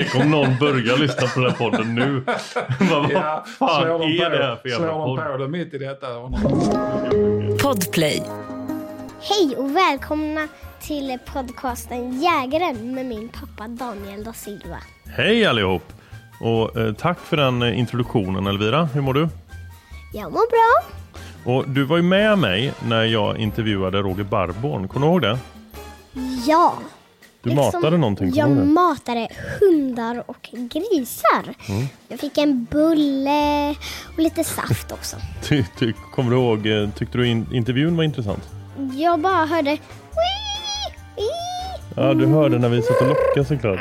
Tänk om någon börjar lyssna på den här podden nu. Vad Ja, fan de är på- det här för jävla Slår de podd? på det mitt i detta? Podplay. Hej och välkomna till podcasten Jägaren med min pappa Daniel da Silva. Hej allihop! Och eh, tack för den eh, introduktionen Elvira. Hur mår du? Jag mår bra. Och du var ju med mig när jag intervjuade Roger Barborn. Kommer du ihåg det? Ja. Du liksom, matade någonting, Jag det? matade hundar och grisar. Mm. Jag fick en bulle och lite saft också. Ty, ty, kommer du ihåg, eh, tyckte du in, intervjun var intressant? Jag bara hörde "Wii, wii, Ja, du hörde när vi satt och lockade såklart.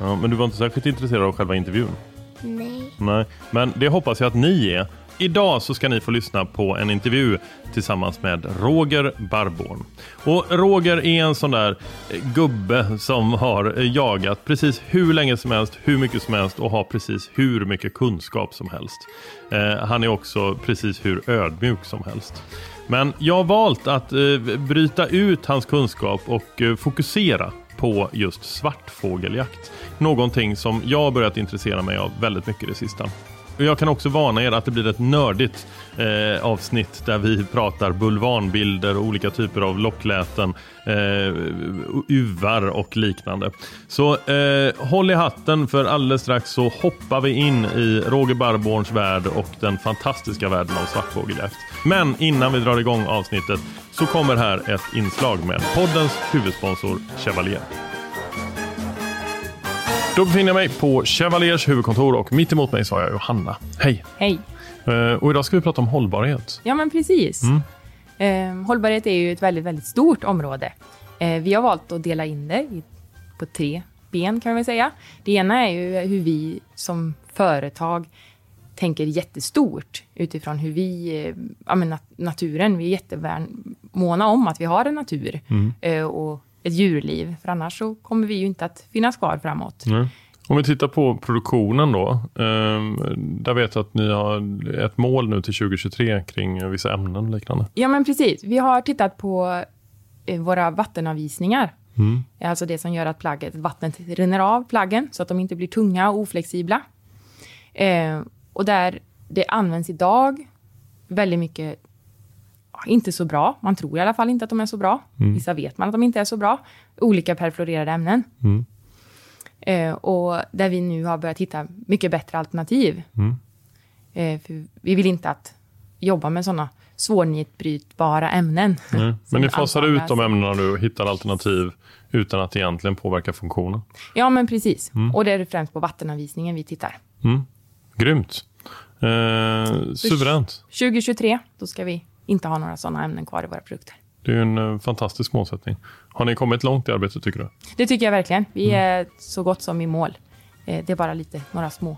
Ja, men du var inte särskilt intresserad av själva intervjun? Nej. Nej, men det hoppas jag att ni är. Idag så ska ni få lyssna på en intervju tillsammans med Roger Barborn. Och Roger är en sån där eh, gubbe som har eh, jagat precis hur länge som helst, hur mycket som helst och har precis hur mycket kunskap som helst. Eh, han är också precis hur ödmjuk som helst. Men jag har valt att eh, bryta ut hans kunskap och eh, fokusera på just svartfågeljakt. Någonting som jag har börjat intressera mig av väldigt mycket det sista. Jag kan också varna er att det blir ett nördigt eh, avsnitt där vi pratar bulvanbilder och olika typer av lockläten, eh, uvar och liknande. Så eh, håll i hatten för alldeles strax så hoppar vi in i Roger Barborns värld och den fantastiska världen av svartfågeljakt. Men innan vi drar igång avsnittet så kommer här ett inslag med poddens huvudsponsor Chevalier. Då befinner jag mig på Chevaliers huvudkontor och mitt emot mig så har jag Johanna. Hej! Hej. Eh, Och idag ska vi prata om hållbarhet. Ja, men precis. Mm. Eh, hållbarhet är ju ett väldigt, väldigt stort område. Eh, vi har valt att dela in det på tre ben kan man säga. Det ena är ju hur vi som företag tänker jättestort utifrån hur vi, ja men nat- naturen, vi är jättemåna om att vi har en natur Mm. och ett djurliv, för annars så kommer vi ju inte att finnas kvar framåt. Nej. Om vi tittar på produktionen då. Eh, där vet jag att ni har ett mål nu till 2023 kring vissa ämnen och liknande. Ja, men precis. Vi har tittat på eh, våra vattenavvisningar. Mm. Alltså det som gör att plagget, vattnet rinner av plaggen så att de inte blir tunga och oflexibla. Eh, och där det används idag väldigt mycket, inte så bra. Man tror i alla fall inte att de är så bra. Mm. Vissa vet man att de inte är så bra. Olika perfluorerade ämnen. Mm. Eh, och där vi nu har börjat hitta mycket bättre alternativ. Mm. Eh, vi vill inte att jobba med sådana svårnedbrytbara ämnen. Nej. Men ni fasar ut de ämnena nu och hittar alternativ utan att egentligen påverka funktionen. Ja, men precis. Mm. Och det är främst på vattenavvisningen vi tittar. Mm. Grymt. Eh, suveränt. 2023, då ska vi inte ha några sådana ämnen kvar i våra produkter. Det är ju en eh, fantastisk målsättning. Har ni kommit långt i arbetet tycker du? Det tycker jag verkligen. Vi är så gott som i mål. Eh, Det är bara lite, några små.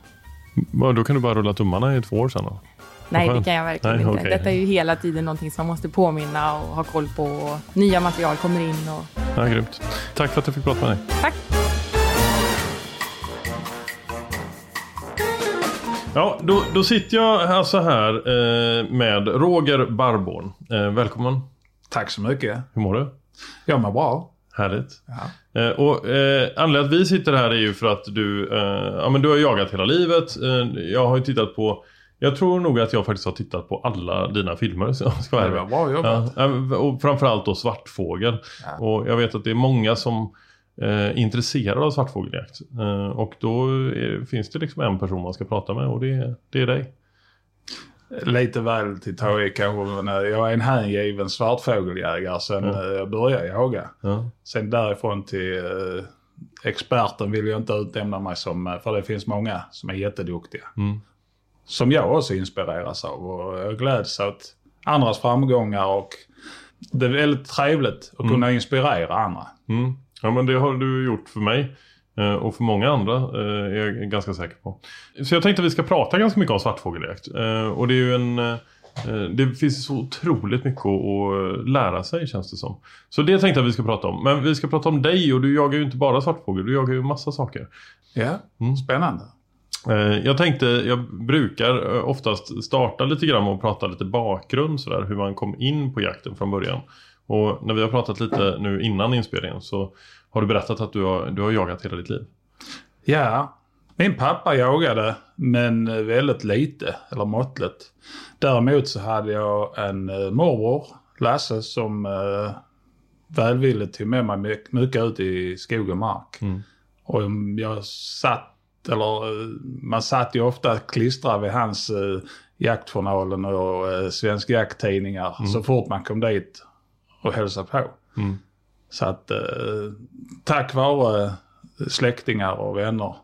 Då kan du bara rulla tummarna i två år sedan då. Nej, det kan jag verkligen Nej, inte. okej. Detta är ju hela tiden någonting som man måste påminna och ha koll på. Och nya material kommer in. Och... Ja, grymt. Tack för att jag fick prata med dig. Tack! Ja, då, då sitter jag alltså här eh, med Roger Barborn. Eh, välkommen. Tack så mycket. Hur mår du? Jag mår bra. Härligt. Ja. Eh, och eh, anledningen att vi sitter här är ju för att du, eh, ja men du har jagat hela livet. Eh, jag har ju tittat på, jag tror nog att jag faktiskt har tittat på alla dina filmer. Så jag ska vara Det var bra jobbat. Ja, eh, och framförallt då Svartfågel. Ja. Och jag vet att det är många som eh, är intresserade av svartfågeljakt. Eh, och då är, finns det liksom en person man ska prata med och det, det är dig. Lite väl till ta i kanske, eh, jag är en hängiven svartfågeljägare sen eh, jag började jaga. Ja. Sen därifrån till eh, experten vill jag inte utnämna mig som, eh, för det finns många som är jätteduktiga. Mm. Som jag också inspireras av och jag gläds åt andras framgångar och det är väldigt trevligt att kunna inspirera andra. Ja men det har du gjort för mig. eh, Och för många andra eh, är jag ganska säker på. Så jag tänkte att vi ska prata ganska mycket om svartfågeljakt. Eh, Och det är ju en... Det finns så otroligt mycket att lära sig känns det som. Så det tänkte jag att vi ska prata om. Men vi ska prata om dig och du jagar ju inte bara svartfågel. Du jagar ju massa saker. Ja, Mm. spännande. Jag tänkte, jag brukar oftast starta lite grann och prata lite bakgrund sådär. Hur man kom in på jakten från början. Och när vi har pratat lite nu innan inspelningen så har du berättat att du har, du har jagat hela ditt liv. Ja, min pappa jagade men väldigt lite, eller måttligt. Däremot så hade jag en eh, morbror, Lasse, som eh, välvilligt tog med mig my- mycket ut i skog och mark. Mm. Och mm, jag satt, eller eh, man satt ju ofta klistrad vid hans eh, jaktjournalen och eh, Svensk Jakttidningar så fort man kom dit och hälsade på. Mm. Så att eh, tack vare släktingar och vänner,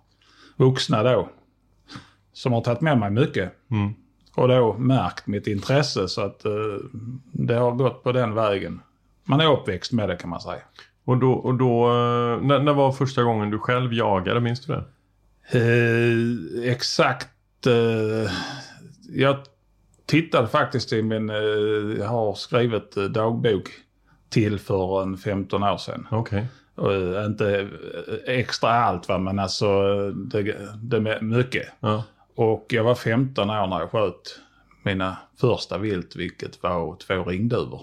vuxna då, som har tagit med mig mycket. Mm. Och då märkt mitt intresse så att eh, det har gått på den vägen. Man är uppväxt med det kan man säga. Och då, och då eh, när, när var första gången du själv jagade, minns du det? Eh, exakt. Eh, jag tittade faktiskt i min, eh, jag har skrivit eh, dagbok till för en 15 år sedan. Okej. Och, eh, inte eh, extra allt va, men alltså det, det mycket. Ja. Och jag var 15 år när jag sköt mina första vilt, vilket var två ringduvor.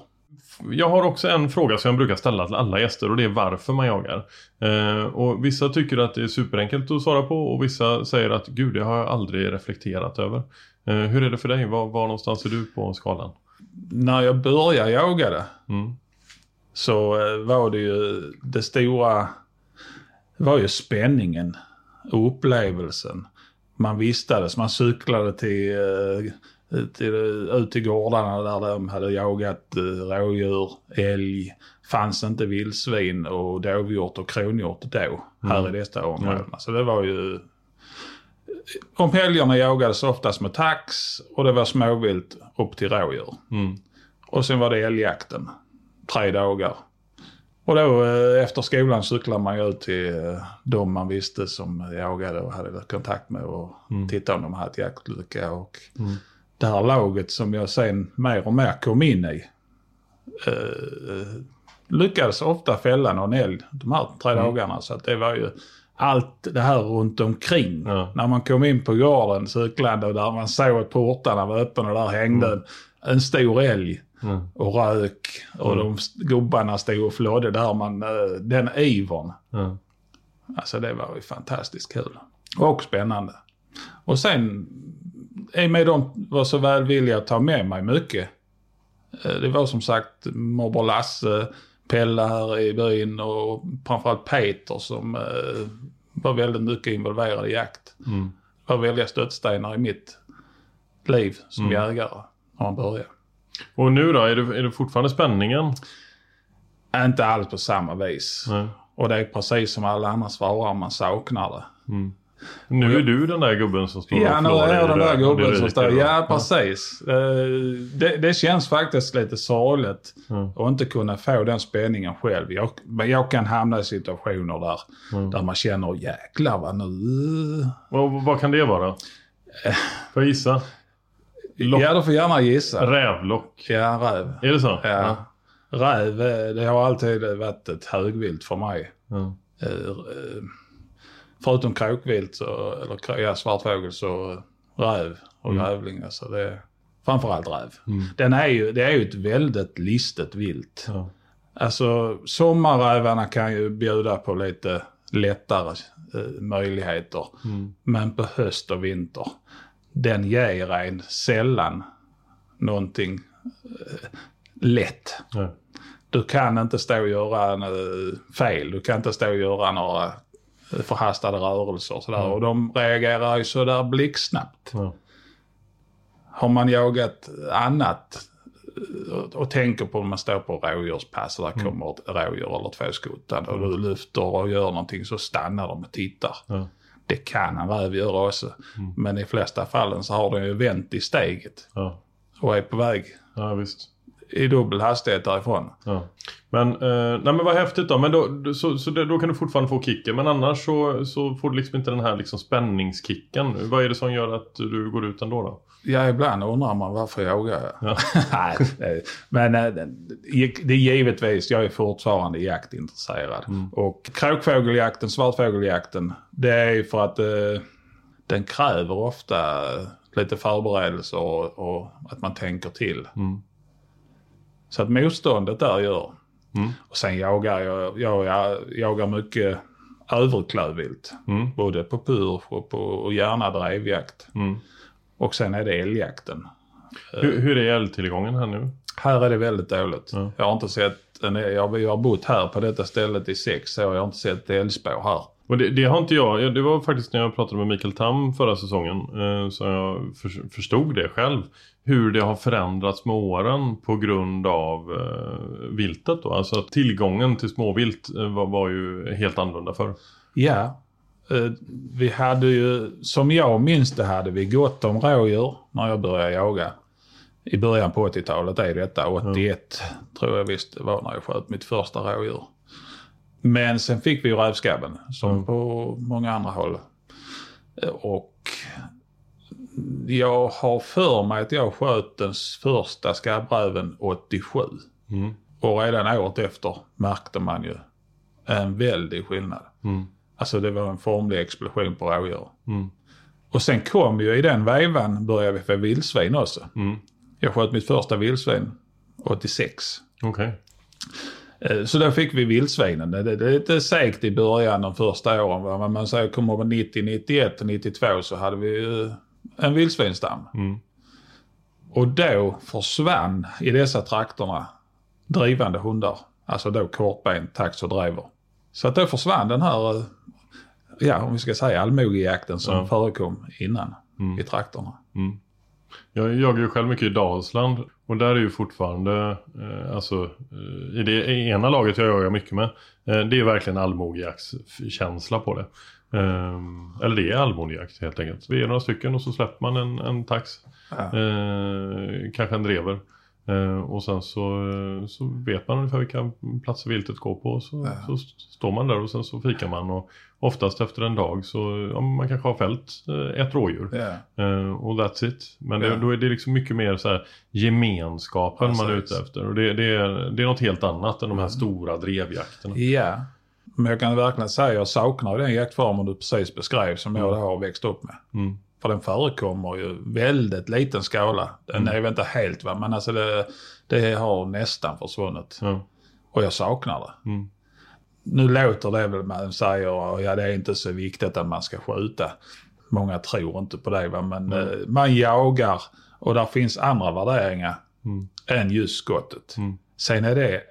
Jag har också en fråga som jag brukar ställa till alla gäster och det är varför man jagar. Eh, och vissa tycker att det är superenkelt att svara på och vissa säger att gud, det har jag aldrig reflekterat över. Eh, hur är det för dig? Var, var någonstans är du på skalan? När jag började jaga det Mm. Så eh, var det ju det stora, var ju spänningen och upplevelsen. Man vistades, man cyklade till, eh, till, ut till gårdarna där de hade jagat eh, rådjur, älg. Fanns inte vildsvin och dovhjort och kronhjort då, här i dessa områdena. Så det var ju... Om helgerna jagades oftast med tax och det var småvilt upp till rådjur. Mm. Och sen var det älgjakten. Tre dagar. Och då eh, efter skolan cyklade man ju ut till eh, de man visste som jagade och hade kontakt med och tittade om de hade jaktlycka. Och det här laget som jag sen mer och mer kom in i eh, lyckades ofta fälla någon älg de här tre dagarna. Så att det var ju allt det här runt omkring. Ja. När man kom in på gården cyklande och där man såg att portarna var öppna och där hängde en, en stor älg Mm. och rök. Och de st- gubbarna stod och flådde där. Man, eh, den ivern. Ja. Alltså det var ju fantastiskt kul. Och spännande. Och sen, i och med de var så välvilliga att ta med mig mycket. Eh, Det var som sagt morbror Lasse, Pelle här i byn och framförallt Peter som eh, var väldigt mycket involverad i jakt. Mm. var väldiga stöttstenar i mitt liv som Mm. jägare när man började. Och nu då, är det, är det fortfarande spänningen? Inte alls på samma vis. Nej. Och det är precis som alla andra svarar, man saknar det. Mm. Nu är du den där gubben som står Ja, och nu flår är jag den där gubben som står. Ja, precis. Eh, Det, det känns faktiskt lite sorgligt Mm. att inte kunna få den spänningen själv. Jag, men jag kan hamna i situationer där, Mm. där man känner jäklar vad nu... Och vad kan det vara? Får jag gissa? Lock. Ja, du får gärna gissa. Rävlock. Ja, räv. Är det så? Ja. Räv, eh, det har alltid varit ett högvilt för mig. Ja. Eh, Förutom kråkvilt, så, eller ja, svartfågel, så räv och Mm. grävling. Alltså det framförallt räv. Den är ju, det är ju ett väldigt listet vilt. Ja. Alltså sommarrävarna kan ju bjuda på lite lättare eh, möjligheter. Mm. Men på höst och vinter, den ger en sällan någonting eh, lätt. Ja. Du kan inte stå och göra en, eh, fel. Du kan inte stå och göra några eh, förhastade rörelser. och Sådär. Och de reagerar ju sådär blixtsnabbt. Ja. Har man jagat annat och, tänker på när man står på rådjurspass och där kommer ett rådjur eller två skotande och du lyfter och gör någonting så stannar de och tittar. Ja. Det kan en räv göra också. Men i flesta fallen så har den ju vänt i steget Ja. och är på väg ja, visst. I dubbel hastighet därifrån. Ja. Men, eh, nej men vad häftigt då. Men då, så, så då kan du fortfarande få kicken. Men annars så, så får du liksom inte den här liksom spänningskicken. Vad är det som gör att du går ut ändå då? Ja, ibland undrar man varför jag jagar jag. Ja. Nej, det- men eh, det är givetvis, jag är fortfarande jaktintresserad. Och kråkfågeljakten, svartfågeljakten, det är för att eh, den kräver ofta lite förberedelser och, och att man tänker till. Så att motståndet där gör. Och sen jagar jag, jag, jag jagar mycket överklövvilt. Både på pur och, på, och gärna drevjakt. Och sen är det älgjakten. Hur, hur är älgtillgången här nu? Här är det väldigt dåligt. Jag har inte sett, en, jag, jag har bott här på detta stället i sex år. Jag har inte sett älgspår här. Och det, det har inte jag. Det var faktiskt när jag pratade med Mikael Tam förra säsongen. Eh, så jag för, förstod det själv. Hur det har förändrats med åren på grund av eh, viltet då. Alltså att tillgången till småvilt eh, var, var ju helt annorlunda förr. Ja, eh, vi hade ju, som jag minns det, hade vi gott om rådjur när jag började jaga. I början på 80-talet är detta, 81 tror jag visst det var när jag sköt mitt första rådjur. Men sen fick vi ju rävskabben, som på många andra håll. Och jag har för mig att jag sköt den första skabbräven 87. Och redan året efter märkte man ju en väldig skillnad. Alltså det var en formlig explosion på rådjur. Och sen kom ju i den vevan började vi få vildsvin också. Jag sköt mitt första vildsvin 86. Okej. Eh, Så då fick vi vildsvinen. Det det är lite segt i början de första åren. va. Men man säger kommer man 90, 91 och 92 så hade vi en vildsvinsstam. Och då försvann i dessa trakterna drivande hundar. Alltså då kortben, tax och driver. Så att då försvann den här, eh, ja om vi ska säga allmogejakten som Ja. förekom innan i trakterna. Jag jagar ju själv mycket i Dalsland och där är ju fortfarande, eh, alltså eh, i det ena laget jag jagar mycket med, eh, det är verkligen allmogejaktskänsla på det. Eh, eller det är allmogejakt helt enkelt. Vi är några stycken och så släpper man en, en tax, eh, kanske en drever. Eh, och sen så, eh, så vet man ungefär vilka platser viltet går på. Så, så st- står man där och sen så fikar man. Och oftast efter en dag så ja, man kanske har fällt eh, ett rådjur. Ja. Och that's it. Men det, Ja. då är det liksom mycket mer så här gemenskapen man är ute efter. Och det, det, är, det är något helt annat än de här stora drevjakterna. Ja, men jag kan verkligen säga att jag saknar den jaktformen du precis beskrev som jag då har växt upp med. Mm. För den förekommer ju väldigt liten skala. Den är väl inte helt va, men alltså det, det har nästan försvunnit. Ja. Och jag saknar det. Mm. Nu låter det väl man säger, ja det är inte så viktigt att man ska skjuta. Många tror inte på det va, men eh, man jagar och där finns andra värderingar än just skottet. Sen är det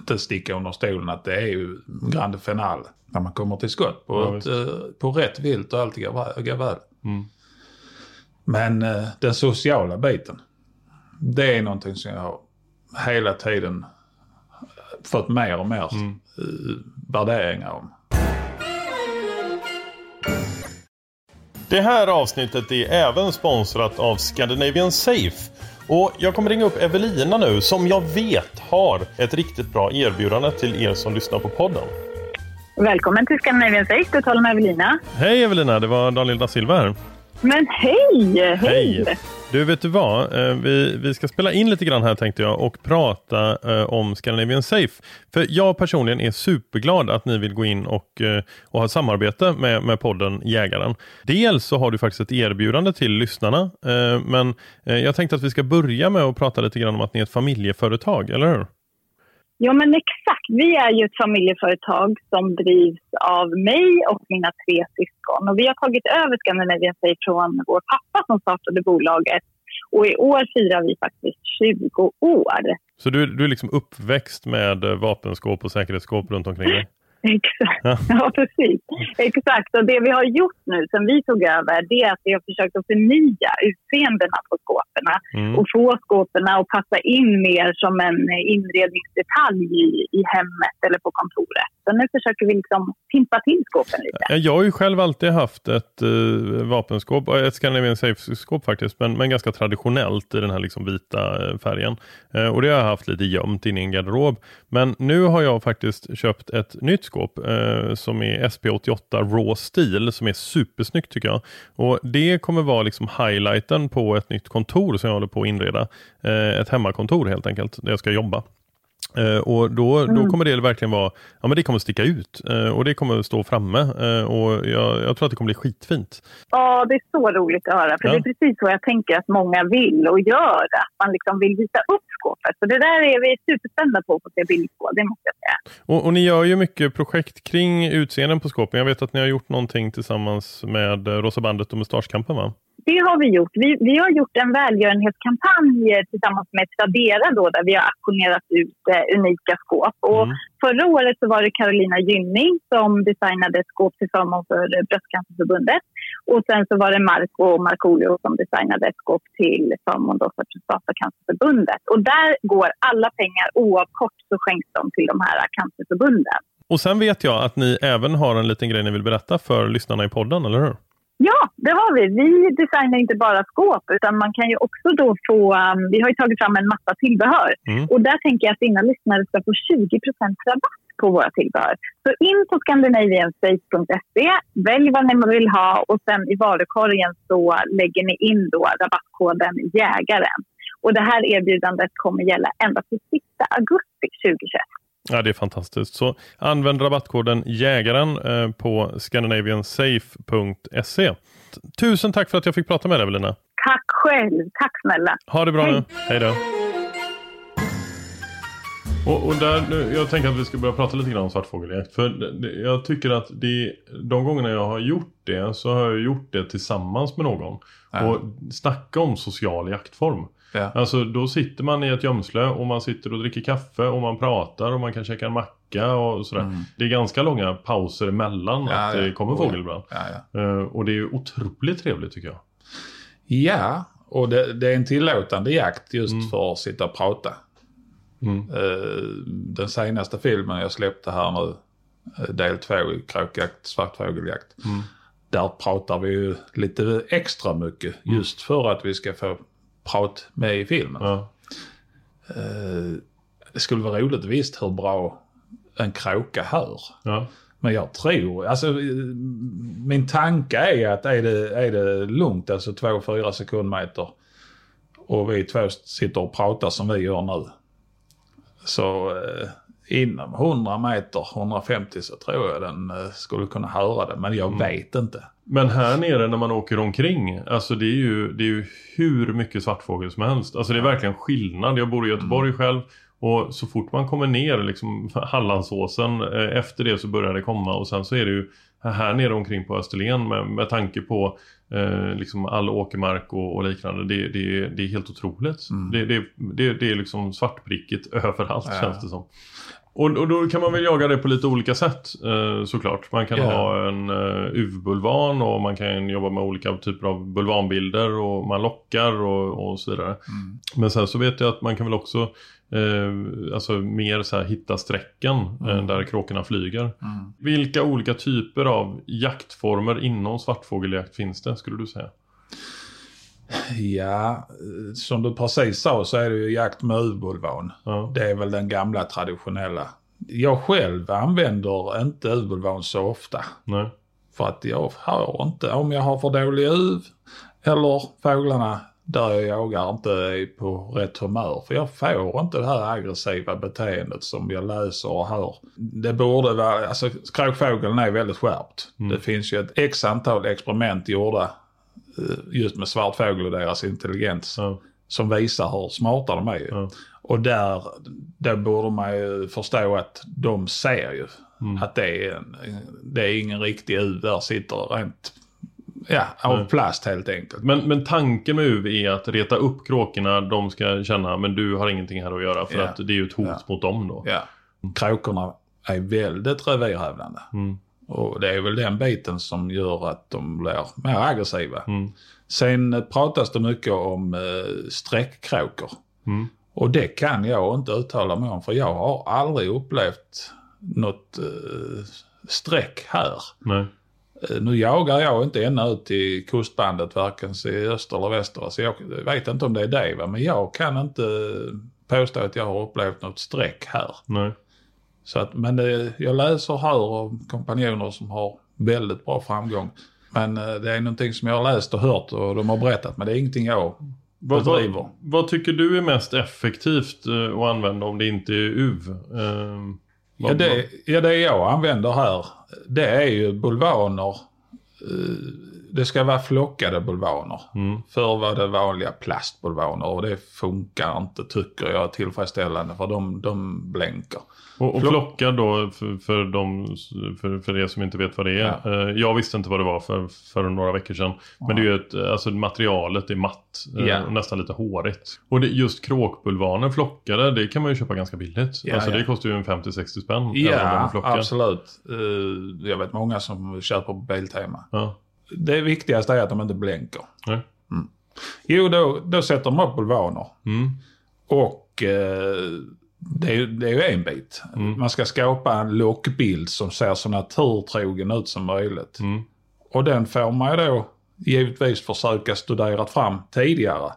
inte sticka under stolen att det är ju grande final när man kommer till skott på, Ja, ett, eh, på rätt vilt och allt går vä- går väl. Men eh, den sociala biten, det är någonting som jag har hela tiden fått mer och mer eh, värderingar om. Det här avsnittet är även sponsrat av Scandinavian Safe. Och jag kommer ringa upp Evelina nu som jag vet har ett riktigt bra erbjudande till er som lyssnar på podden. Välkommen till Scandinavian Safe, du talar med Evelina. Hej Evelina, det var Daniel da Silva här. Men hej! Hej! Du, vet du vad? Eh, vi, vi ska spela in lite grann här tänkte jag och prata eh, om Scandinavian Safe. För jag personligen är superglad att ni vill gå in och, eh, och ha samarbete med, med podden Jägaren. Dels så har du faktiskt ett erbjudande till lyssnarna. Men jag tänkte att vi ska börja med att prata lite grann om att ni är ett familjeföretag, eller hur? Ja, men exakt. Vi är ju ett familjeföretag som drivs av mig och mina tre syskon. Och vi har tagit över Scandinavian Safe från vår pappa som startade bolaget. Och i år firar vi faktiskt 20 år. Så du, du är liksom uppväxt med vapenskåp och säkerhetsskåp runt omkring dig? Exakt, ja. ja. precis. Exakt. Och det vi har gjort nu sen vi tog över det är att vi har försökt att förnya utseendena på skåpen mm. och få skåpen att passa in mer som en inredningsdetalj i, i hemmet eller på kontoret. Utan nu försöker vi liksom pimpa till skåpen lite. Jag har ju själv alltid haft ett eh, vapenskåp, eh, ett Scandinavian Safe-skåp faktiskt, men, men ganska traditionellt i den här liksom vita eh, färgen. Eh, och det har jag haft lite gömt in i en garderob. Men nu har jag faktiskt köpt ett nytt skåp eh, som är SP88 Raw Steel som är supersnyggt tycker jag. Och Det kommer vara liksom highlighten på ett nytt kontor som jag håller på att inreda. Eh, ett hemmakontor helt enkelt där jag ska jobba. Uh, och då, mm. då kommer det verkligen vara, ja men det kommer sticka ut uh, och det kommer stå framme uh, och jag, jag, tror att det kommer bli skitfint. Ja, det är så roligt att höra för ja. det är precis vad jag tänker att många vill och gör, att man liksom vill visa upp skåpet. Så det där är vi superspända på att få se bild på, det måste jag säga. Och, och, ni gör ju mycket projekt kring utseenden på skåpen. Jag vet att ni har gjort någonting tillsammans med Rosa bandet och Mustaschkampen va? Det har vi gjort. Vi, vi har gjort en välgörenhetskampanj tillsammans med Tradera då, där vi har auktionerat ut eh, unika skåp. Och mm. Förra året så var det Carolina Gynning som designade ett skåp till förmån för Bröstcancerförbundet. Och sen så var det Marco Markoolio som designade ett skåp till förmån för Prostatacancerförbundet. Och där går alla pengar oavkort så skänks de till de här cancerförbunden. Och sen vet jag att ni även har en liten grej ni vill berätta för lyssnarna i podden, eller hur? Ja, det har vi. Vi designar inte bara skåp utan man kan ju också då få... Um, vi har ju tagit fram en massa tillbehör mm. och där tänker jag att dina lyssnare ska få 20% rabatt på våra tillbehör. Så in på scandinaviansafe.se, välj vad ni vill ha och sen i varukorgen så lägger ni in då rabattkoden jägaren. Och det här erbjudandet kommer gälla ända till sista augusti 2021. Ja, det är fantastiskt. Så använd rabattkoden jägaren eh, på scandinaviansafe.se. Tusen tack för att jag fick prata med dig Evelina. Tack själv. Tack snälla. Ha det bra Hej. nu. Hej då. Och, och där, jag tänker att vi ska börja prata lite grann om svartfågeljakt. För jag tycker att det, de gångerna jag har gjort det så har jag gjort det tillsammans med någon. Ja. Och snacka om social jaktform. Ja. Alltså då sitter man i ett gömsle och man sitter och dricker kaffe och man pratar och man kan käka en macka och sådär. Mm. Det är ganska långa pauser emellan ja, att det kommer fågel ibland. Uh, och det är otroligt trevligt tycker jag. Ja, och det, det är en tillåtande jakt just mm. för att sitta och prata. Mm. Uh, den senaste filmen jag släppte här nu, uh, del två i kråkjakt, svartfågeljakt. Mm. Där pratar vi ju lite extra mycket mm. just för att vi ska få prat med i filmen. Ja. Uh, det skulle vara roligt visst hur bra en kråka hör. Ja. Men jag tror, alltså min tanke är att är det, är det lugnt, alltså 2-4 sekundmeter och vi två sitter och pratar som vi gör nu. Så eh, inom 100 meter, 150 så tror jag den eh, skulle kunna höra det. Men jag mm. vet inte. Men här nere när man åker omkring, alltså det är ju, det är ju hur mycket svartfågel som helst. Alltså det är verkligen skillnad. Jag bor i Göteborg mm. själv och så fort man kommer ner liksom Hallandsåsen, eh, efter det så börjar det komma och sen så är det ju här nere omkring på Österlen med, med tanke på eh, liksom all åkermark och, och liknande. Det, det, det är helt otroligt. Mm. Det, det, är liksom svartprickigt överallt ja. känns det som. Och, och då kan man väl jaga det på lite olika sätt eh, såklart. Man kan Ja. ha en uh, UV-bulvan och man kan jobba med olika typer av bulvanbilder och man lockar och, och så vidare. Men sen så vet jag att man kan väl också eh, alltså mer så här hitta sträcken eh, där kråkorna flyger. Vilka olika typer av jaktformer inom svartfågeljakt finns det skulle du säga? Ja, som du precis sa så är det ju jakt med uvbulvan. Ja. Det är väl den gamla traditionella. Jag själv använder inte uvbulvan så ofta. Nej. För att jag har inte, om jag har för dålig uv eller fåglarna där jag jagar inte är på rätt humör. För jag får inte det här aggressiva beteendet som jag läser och hör. Det borde vara, alltså kråkfågeln är väldigt skärpt. Det finns ju ett x antal experiment gjorda just med svartfågel och deras intelligens Ja. som visar hur smarta de är. ju. Och där, där borde man ju förstå att de ser ju Mm. att det är, en, det är ingen riktig uv där sitter rent ja, av Nej. plast helt enkelt. Men, men tanken med UV är att reta upp kråkorna, de ska känna men du har ingenting här att göra för Ja. att det är ju ett hot Ja. mot dem då. Ja. Kråkorna är väldigt revirhävdande. Mm. Och det är väl den biten som gör att de blir mer aggressiva. Mm. Sen eh, pratas det mycket om eh, sträckkråkor. Mm. Och det kan jag inte uttala mig om för jag har aldrig upplevt något eh, streck här. Nej. Eh, Nu jagar jag inte ännu ut till kustbandet varken i öster eller väster. Så jag vet inte om det är det. Va? Men jag kan inte påstå att jag har upplevt något streck här. Nej. Så att, men det, jag läser och hör om kompanjoner som har väldigt bra framgång. Men eh, det är någonting som jag har läst och hört och de har berättat. Men det är ingenting jag Vad, vad, vad tycker du är mest effektivt eh, att använda om det inte är UV? Ehm, Ja det, ja, det jag använder här, det är ju bulvaner. Eh, Det ska vara flockade bulvaner. Mm. Förr var det vanliga plastbulvaner och det funkar inte tycker jag tillfredsställande för de, de blänker. Och, och Flock- flocka då för, för, de, för, för er som inte vet vad det är. Ja. Eh, Jag visste inte vad det var för, för några veckor sedan. Men det är ju ett, alltså materialet är matt. eh, Ja. och Nästan lite hårigt. Och det, just kråkbulvaner flockade, det kan man ju köpa ganska billigt. Ja, alltså ja. det kostar ju en 50-60 spänn. Ja, absolut. Eh, Jag vet många som köper på Biltema. Det viktigaste är att de inte blänker. Nej. Jo, då, då sätter de upp bulvaner. Mm. Och eh, det, är, ju- det är ju en bit. Mm. Man ska skapa en lockbild som ser så naturtrogen ut som möjligt. Mm. Och den får man ju då givetvis försöka studera fram tidigare.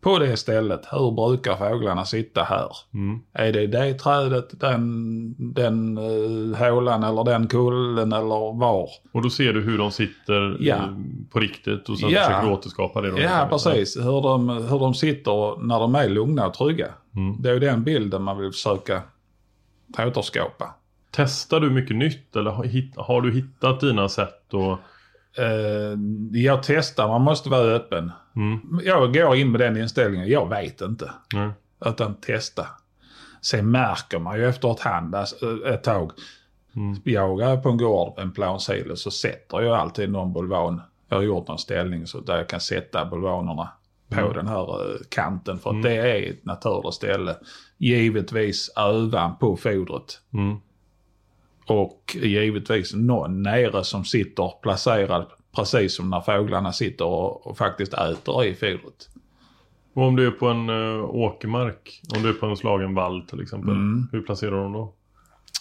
På det stället, hur brukar fåglarna sitta här? Mm. Är det det trädet, den, den uh, hålan eller den kullen eller var? Och då ser du hur de sitter Ja. eh, på riktigt och sen Ja. försöker du återskapa det. de Ja, precis. Hur de, hur de sitter när de är lugna och trygga. Mm. Det är ju den bilden man vill försöka återskapa. Testar du mycket nytt eller har, har du hittat dina sätt? Och, Eh, jag testar, man måste vara öppen. mm. Jag går in med den inställningen, jag vet inte. Nej. Utan testa. Sen märker man ju efter ett hand, alltså, ett tag. Mm. Jagar jag på en gård, en plansilo, så sätter jag alltid någon bulvan. Jag har gjort någon ställning så där jag kan sätta bulvanerna på Mm. den här eh, kanten. För att det är ett naturligt ställe. Givetvis övan på fodret. Mm. Och givetvis någon nere som sitter placerad precis som när fåglarna sitter och, och faktiskt äter i fodret. Och om du är på en uh, åkermark, om du är på en slagen vall till exempel, Mm. hur placerar dem då?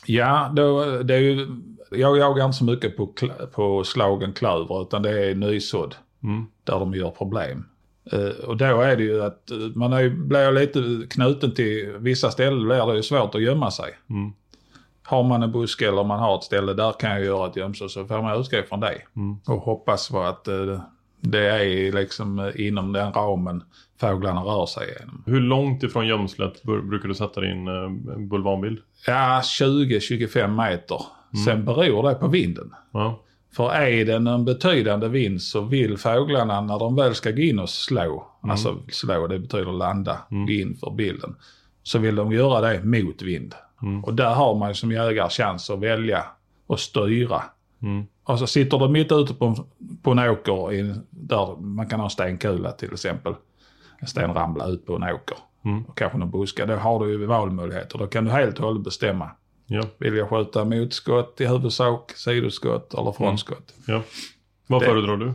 Ja, då, det är ju, jag jagar inte så mycket på, på slagen klöver utan det är nysådd Mm. där de gör problem. Eh, och då är det ju att eh, man är, blir lite knuten till vissa ställen blir det ju svårt att gömma sig. Mm. Har man en buske eller man har ett ställe där kan jag göra ett gömsel så får man utgå från det. Mm. Och hoppas på att eh, det är liksom eh, inom den ramen fåglarna rör sig igenom. Hur långt ifrån gömslet brukar du sätta din uh, bulvanbild? Ja, 20-25 meter. Sen beror det på vinden. Ja. För är det en betydande vind så vill fåglarna när de väl ska gå in och slå, alltså slå det betyder landa, gå in för bilden. Så vill de göra det mot vind. Och där har man som jägare chans att välja och styra. Mm. Och så sitter de mitt ute på, en- på en åker i, där man kan ha en stenkula till exempel. En sten ramlar ut på en åker. Mm. Och kanske någon buske. Då har du ju valmöjligheter. Då kan du helt och hållet bestämma. Ja. Vill jag skjuta motskott i huvudsak, sidoskott eller frontskott? ja. Vad föredrar du?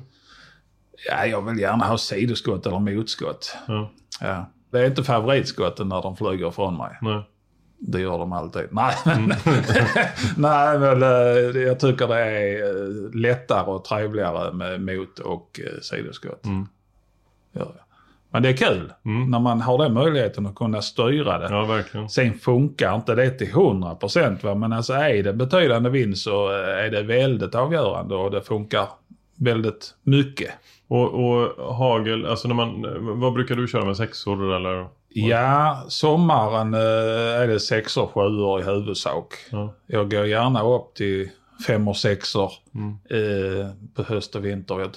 Ja, jag vill gärna ha sidoskott eller motskott. Ja. Ja. Det är inte favoritskotten när de flyger ifrån mig. Nej. Det gör de alltid. Nej, men, nej, men eh, jag tycker det är eh, lättare och trevligare med mot och eh, sidoskott. Mm. Jag. Men det är kul när man har den möjligheten att kunna styra det. Ja, verkligen. Sen funkar inte det till 100 procent. Men alltså är det betydande vinst så är det väldigt avgörande och det funkar väldigt mycket. Och, och hagel, alltså när man, vad brukar du köra med sexor eller? Ja, sommaren eh, är det sexor, sjuor i huvudsak. Ja. Jag går gärna upp till fem och sexor Mm. eh, på höst och vinter. Jag,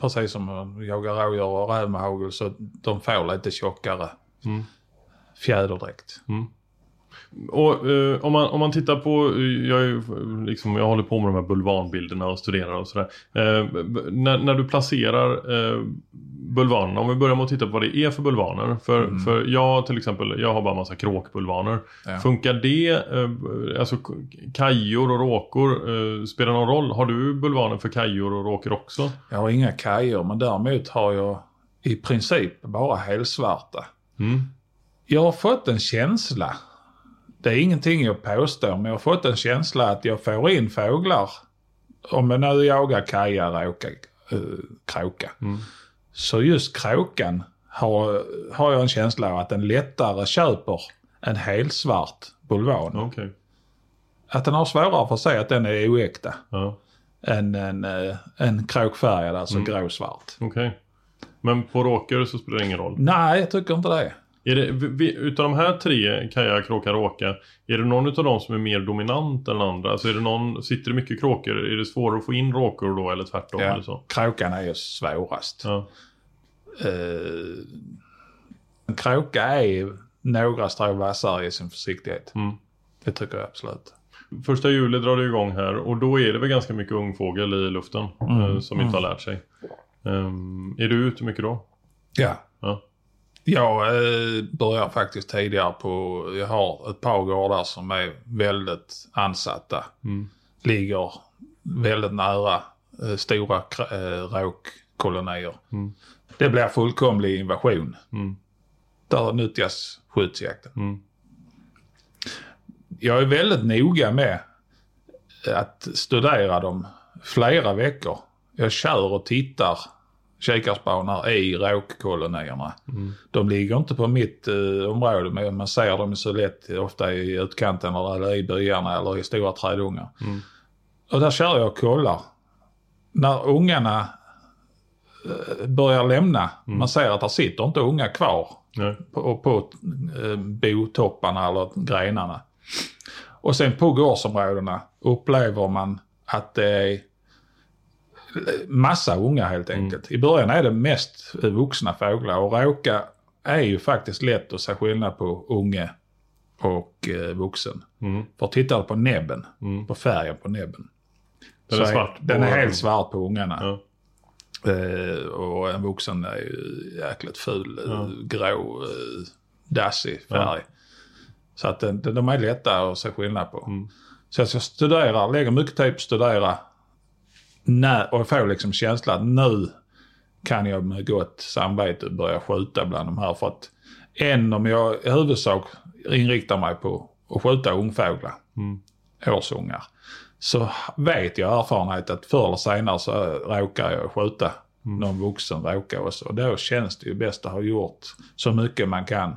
precis som jag jagar rådjur och räv med hagel så de får lite tjockare Mm. fjäderdräkt. Och eh, om, man, om man tittar på, eh, jag, är, eh, liksom, jag håller på med de här bulvanbilderna och studerar och sådär. Eh, när, när du placerar eh, bulvanerna, om vi börjar med att titta på vad det är för bulvaner. För, för jag till exempel, jag har bara massa kråkbulvaner. Ja. Funkar det, eh, alltså kajor och råkor, eh, spelar någon roll? Har du bulvaner för kajor och råkor också? Jag har inga kajor men däremot har jag i princip bara helsvarta. Mm. Jag har fått en känsla, det är ingenting jag påstår, men jag har fått en känsla att jag får in fåglar. Om jag nu jagar kaja, råka, äh, kråka. Så just kråkan har, har jag en känsla av att den lättare köper en helsvart bulvan. Okej. Att den har svårare för att säga att den är oäkta Ja. än en, äh, en kråkfärgad, alltså gråsvart. Okej. Men på råkor så spelar det ingen roll? Nej, jag tycker inte det. Är det, vi- utav de här tre, kaja, kråka, råka, är det någon utav dem som är mer dominant än andra? Alltså är det någon, sitter det mycket kråkor? Är det svårare att få in råkor då eller tvärtom? Eller så? Kråkan är ju svårast. Ja. Eh, en kråka är några strå vassare i sin försiktighet. Mm. Det tycker jag absolut. Första juli drar det igång här och då är det väl ganska mycket ungfågel i luften eh, som inte har lärt sig. Ehm, är du ute mycket då? Ja. Ja. Jag eh, börjar faktiskt tidigare på, jag har ett par gårdar som är väldigt ansatta. Ligger väldigt nära eh, stora eh, råkkolonier. Det blir fullkomlig invasion. Där nyttjas skyddsjakten. Mm. Jag är väldigt noga med att studera dem flera veckor. Jag kör och tittar kikarspanar i råkkolonierna. De ligger inte på mitt eh, område men man ser dem så lätt ofta i utkanten eller i byarna eller i stora trädungar. Och där kör jag och kollar. När ungarna eh, börjar lämna, man ser att det sitter inte unga kvar Nej. på, på eh, botopparna eller grenarna. Och sen på gårdsområdena upplever man att det är massa unga helt enkelt. I början är det mest vuxna fåglar och råka är ju faktiskt lätt att se skillnad på unge och eh, vuxen. Mm. För tittar du på näbben, på färgen på näbben. Den så är svart på- Den är helt svart på ungarna. Ja. Eh, och en vuxen är ju jäkligt ful, eh, grå, eh, dassig färg. Så att den, de är lätta att se skillnad på. Mm. Så jag studerar, lägger mycket tid på att studera när, och får liksom känslan att nu kan jag med gott samvete börja skjuta bland de här. För att än om jag i huvudsak inriktar mig på att skjuta ungfåglar, årsungar, så vet jag erfarenhet att förr eller senare så råkar jag skjuta någon vuxen råka också. Och då känns det ju bäst att ha gjort så mycket man kan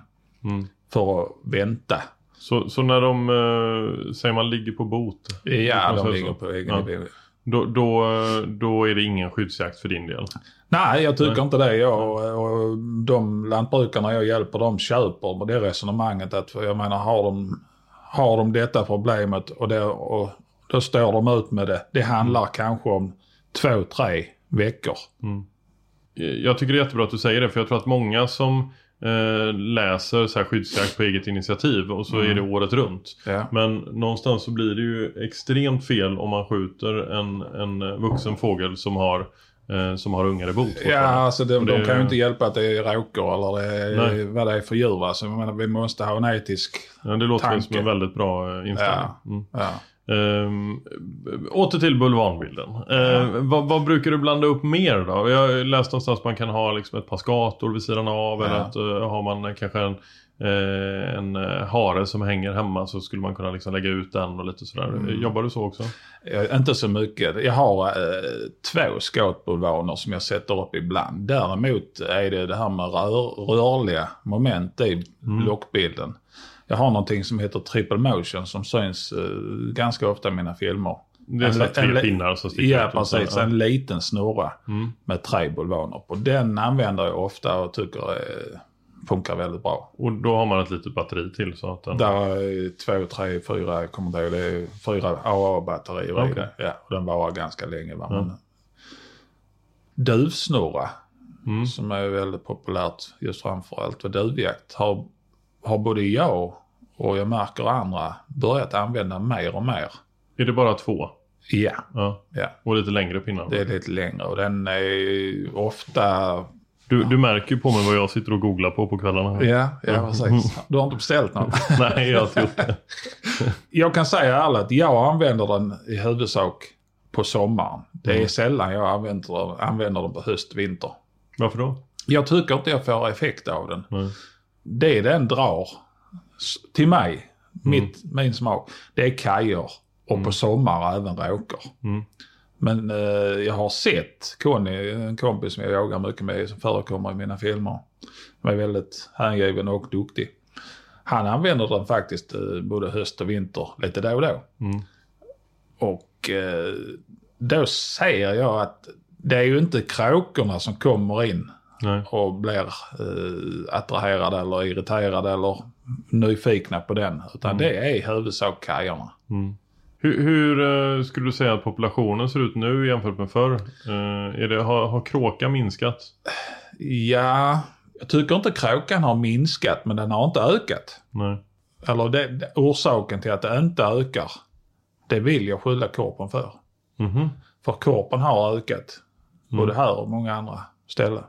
för att vänta. Så, så när de, eh, säger man ligger på bot? Ja, de ligger så? på egen Ja. Då, då, då är det ingen skyddsjakt för din del? Nej, jag tycker Nej. inte det. Jag, och de lantbrukarna jag hjälper, de köper med det resonemanget att jag menar, har de, har de detta problemet och, det, och då står de ut med det. Det handlar kanske om två, tre veckor. Jag tycker det är jättebra att du säger det för jag tror att många som eh, läser så här skyddsjakt på eget initiativ och så är det året runt. Ja. Men någonstans så blir det ju extremt fel om man skjuter en, en vuxen fågel som har eh, som har ungar i bot. Ja, alltså de, de kan ju inte hjälpa att det är råkor eller det är, vad det är för djur. Alltså, menar, vi måste ha en etisk Ja, det låter tanke. som en väldigt bra eh, inställning. Ja, Mm. ja. Ehm, åter till bulvanbilden. Ehm, vad, vad brukar du blanda upp mer då? Jag har läst någonstans att man kan ha liksom ett par skator vid sidan av. Eller Ja. att uh, har man kanske en, eh, en eh, hare som hänger hemma så skulle man kunna liksom lägga ut den och lite sådär. Mm. Jobbar du så också? Eh, Inte så mycket. Jag har två skåtbulvaner som jag sätter upp ibland. Däremot är det det här med rör, rörliga moment i Mm. lockbilden. Jag har någonting som heter triple motion som syns eh, ganska ofta i mina filmer. Det är här tre pinnar som sticker Ja, ut precis. En liten snurra Mm. med tre bulvaner på. Den använder jag ofta och tycker eh, funkar väldigt bra. Och då har man ett litet batteri till så att den... Där är två, tre, fyra, jag kommer inte ihåg, det är fyra AA-batterier i Okej. det. Ja, och den varar ganska länge. Va? Men duvsnurra, Mm. som är väldigt populärt just framför allt för duvjakt, har, har både jag och jag märker andra börjat använda mer och mer. Är det bara två? Ja, Ja. ja. Och lite längre pinnar? Det är lite längre och den är ofta... Du, du märker ju på mig vad jag sitter och googlar på på kvällarna. Ja, ja precis. Du har inte beställt någon? Nej, jag har inte gjort det. Jag kan säga ärligt, jag använder den i huvudsak på sommaren. Det är Mm. sällan jag använder, använder den på höst, vinter. Varför då? Jag tycker inte jag får effekt av den. Nej. Det den drar, till mig, mitt, min smak, det är kajor och på sommar även råkor. Mm. Men eh, jag har sett Conny, en kompis som jag jagar mycket med, som förekommer i mina filmer. Som är väldigt hängiven och duktig. Han använder den faktiskt eh, både höst och vinter lite då och då. Mm. Och eh, då ser jag att det är ju inte kråkorna som kommer in Nej. och blir eh, attraherade eller irriterade eller nyfikna på den. Utan det är i huvudsak kajorna. Hur, hur eh, skulle du säga att populationen ser ut nu jämfört med förr? Eh, är det, har, har kråka minskat? Ja, jag tycker inte kråkan har minskat men den har inte ökat. Nej. Eller det, orsaken till att det inte ökar, det vill jag skylla korpen för. Mhm. För korpen har ökat. Både här och många andra ställen.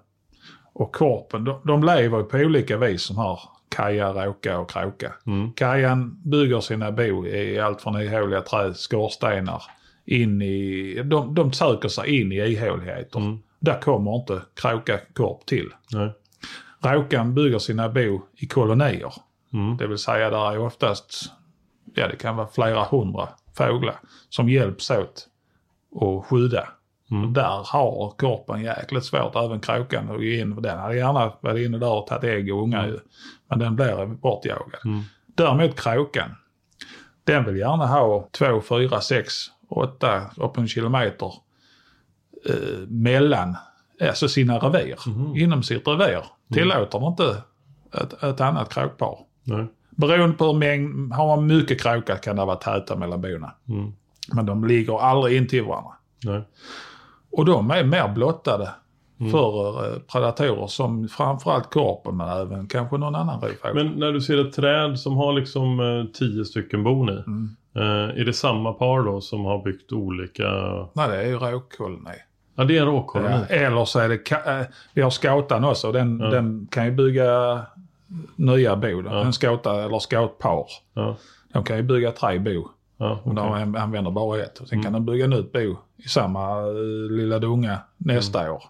Och korpen, de, de lever på olika vis som har kaja, råka och kråka. Mm. Kajan bygger sina bo i allt från ihåliga träd, skorstenar, in i... De, de söker sig in i ihåligheter. Där kommer inte kråka korp till. Nej. Råkan bygger sina bo i kolonier. Mm. Det vill säga där är oftast, ja det kan vara flera hundra fåglar som hjälps åt att skydda. Och där har korpen jäkligt svårt, även kråkan, gå in. Den hade gärna varit inne där och tagit ägg och ungar ju. Men den blir bortjagad. Däremot kråkan, den vill gärna ha två, fyra, sex, åtta, upp en kilometer eh, mellan alltså sina revir. Inom sitt revir tillåter de inte ett, ett annat kråkpar. Nej. Beroende på hur mängd, har man mycket kråka kan det vara täta mellan bona. Men de ligger aldrig in till varandra. Nej. Och de är mer blottade för eh, predatorer som framförallt korpen men även kanske någon annan rovfågel. Men när du ser ett träd som har liksom eh, tio stycken bon i. Eh, är det samma par då som har byggt olika... Nej, det är ju råkoloni. Ja, det är råkoloni. Ja, eller så är det, vi har skautan också, den, den kan ju bygga nya bo. En skauta eller skautpar. Ja. De kan ju bygga tre bo. Ja, Och de an- använder bara ett. Och sen kan de bygga nytt bo i samma eh, lilla dunga nästa år.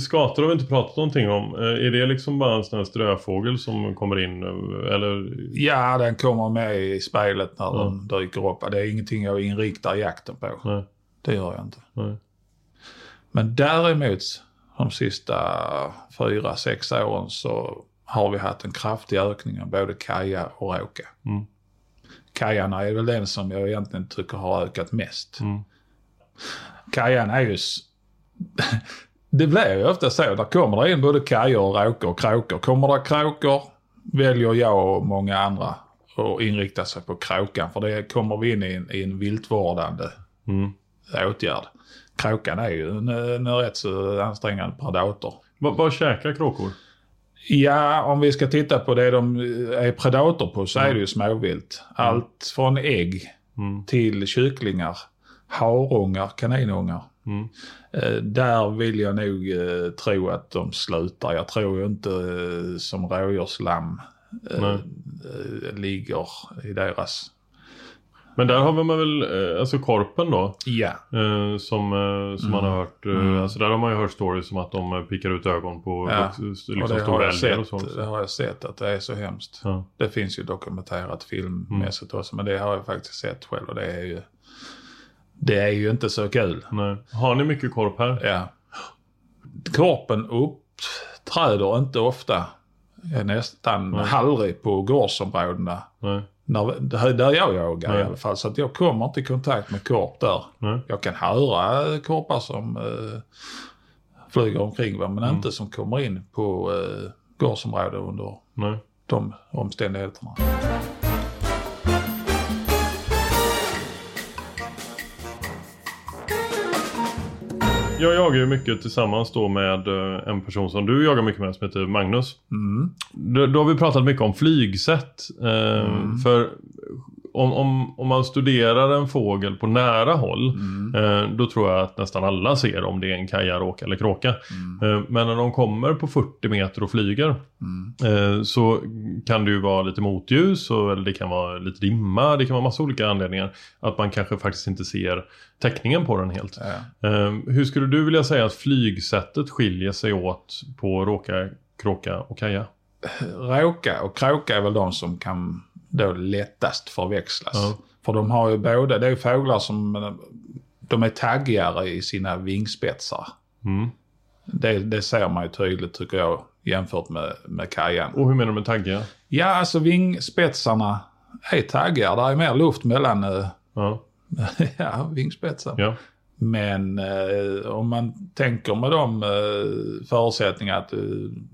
Skator har vi inte pratat någonting om. Eh, Är det liksom bara en sån här ströfågel som kommer in? eh, Eller? Ja, den kommer med i spelet när den dyker upp. Det är ingenting jag inriktar jakten på. Nej. Det gör jag inte. Nej. Men däremot de sista fyra, sex åren så har vi haft en kraftig ökning av både kaja och råka. Mm. Kajarna är väl den som jag egentligen tycker har ökat mest. Mm. Kajan är ju... det blir ju ofta så. Där kommer det in både kajor och råkor och kråkor. Kommer det kråkor väljer jag och många andra att inrikta sig på kråkan. För det kommer vi in i en, i en viltvårdande Mm. åtgärd. Kråkan är ju en, en rätt så ansträngande predator. Vad käkar kråkor? Ja, om vi ska titta på det de är predator på så är det ju småvilt. Allt från ägg Mm. till kycklingar, harungar, kaninungar. Mm. Eh, där vill jag nog eh, tro att de slutar. Jag tror ju inte eh, som rådjurslamm eh, eh, ligger i deras... Men där har man väl, eh, alltså korpen då. Ja. Eh, som eh, som man har hört, eh, Mm. alltså där har man ju hört stories om att de pickar ut ögon på Ja. liksom och stora älgar och sånt. det har jag sett att det är så hemskt. Ja. Det finns ju dokumenterat filmmässigt Mm. också men det har jag faktiskt sett själv och det är ju... Det är ju inte så kul. Nej. Har ni mycket korp här? Ja. Korpen uppträder inte ofta. Nästan Nej. aldrig på gårdsområdena. Nej. När, där jag jagar Nej. i alla fall. Så att jag kommer inte i kontakt med korp där. Nej. Jag kan höra korpar som eh, flyger omkring men Mm. inte som kommer in på eh, gårdsområden under Nej. de omständigheterna. Jag jagar ju mycket tillsammans då med eh, en person som du jagar mycket med som heter Magnus. Mm. Då, då har vi pratat mycket om flygsätt. Eh, Mm. För om, om, om man studerar en fågel på nära håll Mm. eh, då tror jag att nästan alla ser om det är en kaja, råka eller kråka. Mm. Eh, men när de kommer på 40 meter och flyger Mm. eh, så kan det ju vara lite motljus och, eller det kan vara lite dimma. Det kan vara massa olika anledningar. Att man kanske faktiskt inte ser täckningen på den helt. Ja. Eh, hur skulle du vilja säga att flygsättet skiljer sig åt på råka, kråka och kaja? Råka och kråka är väl de som kan då lättast förväxlas. Ja. För de har ju båda, det är fåglar som de är taggigare i sina vingspetsar. Mm. Det, det ser man ju tydligt tycker jag jämfört med, med kajan. Och hur menar du med taggiga? Ja, alltså vingspetsarna är taggigare. Det är mer luft mellan eh, Ja. ja, vingspetsen. ja. Men eh, om man tänker med de eh, förutsättningar att eh,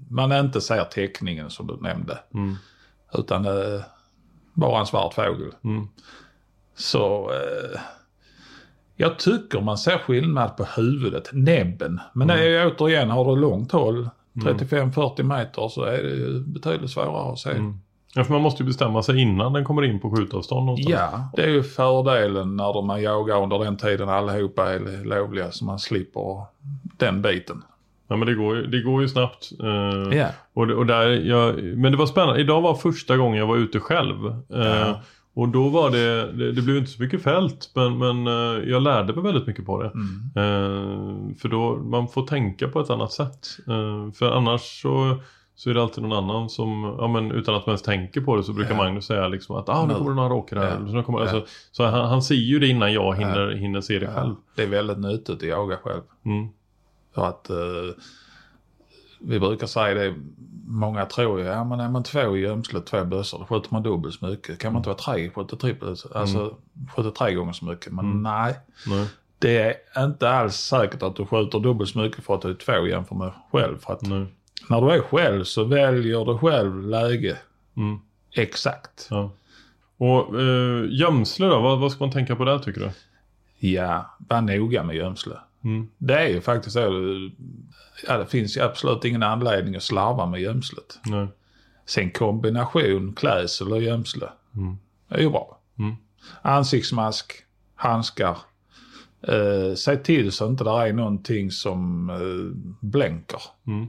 man inte ser teckningen som du nämnde. Mm. Utan eh, bara en svart fågel. Mm. Så eh, jag tycker man ser skillnad på huvudet, näbben. Men det är ju återigen, har du långt håll, 35-40 meter, så är det ju betydligt svårare att se. Mm. Ja, för man måste ju bestämma sig innan den kommer in på skjutavstånd någonstans. Ja, det är ju fördelen när man jagar under den tiden allihopa är lovliga så man slipper den biten. Ja, men det går det går ju snabbt. Eh, Ja. och, och där, jag, men det var spännande. Idag var första gången jag var ute själv. Eh, Ja. Och då var det, det, det blev inte så mycket fält men, men eh, jag lärde mig väldigt mycket på det. Mm. Eh, för då, man får tänka på ett annat sätt. För annars så, så är det alltid någon annan som, ja men utan att man ens tänker på det så brukar Ja. Magnus säga liksom att ah, nu kommer det några råkor här. Ja. Så, kommer, Ja. alltså, så han, han ser ju det innan jag hinner, hinner se det själv. Det är väldigt nyttigt att jaga själv. Mm. För att eh, vi brukar säga det, många tror ju, ja men är man två i gömslet, två bössor, då skjuter man dubbelt så mycket. Kan man inte vara tre, skjuta trippelt, alltså skjuta tre gånger så mycket. Men nej, Nej. det är inte alls säkert att du skjuter dubbelt så mycket för att du är två jämfört med själv. För att Nej. när du är själv så väljer du själv läge Mm. exakt. Ja. Och eh, gömsle då, vad, vad ska man tänka på där tycker du? Ja, var noga med gömsle. Mm. Det är ju faktiskt så. Ja, det finns ju absolut ingen anledning att slarva med gömslet. Nej. Sen kombination klädsel och gömsle. Mm. Är ju bra. Mm. Ansiktsmask, handskar. Eh, säg till så inte det är någonting som eh, blänker. Mm.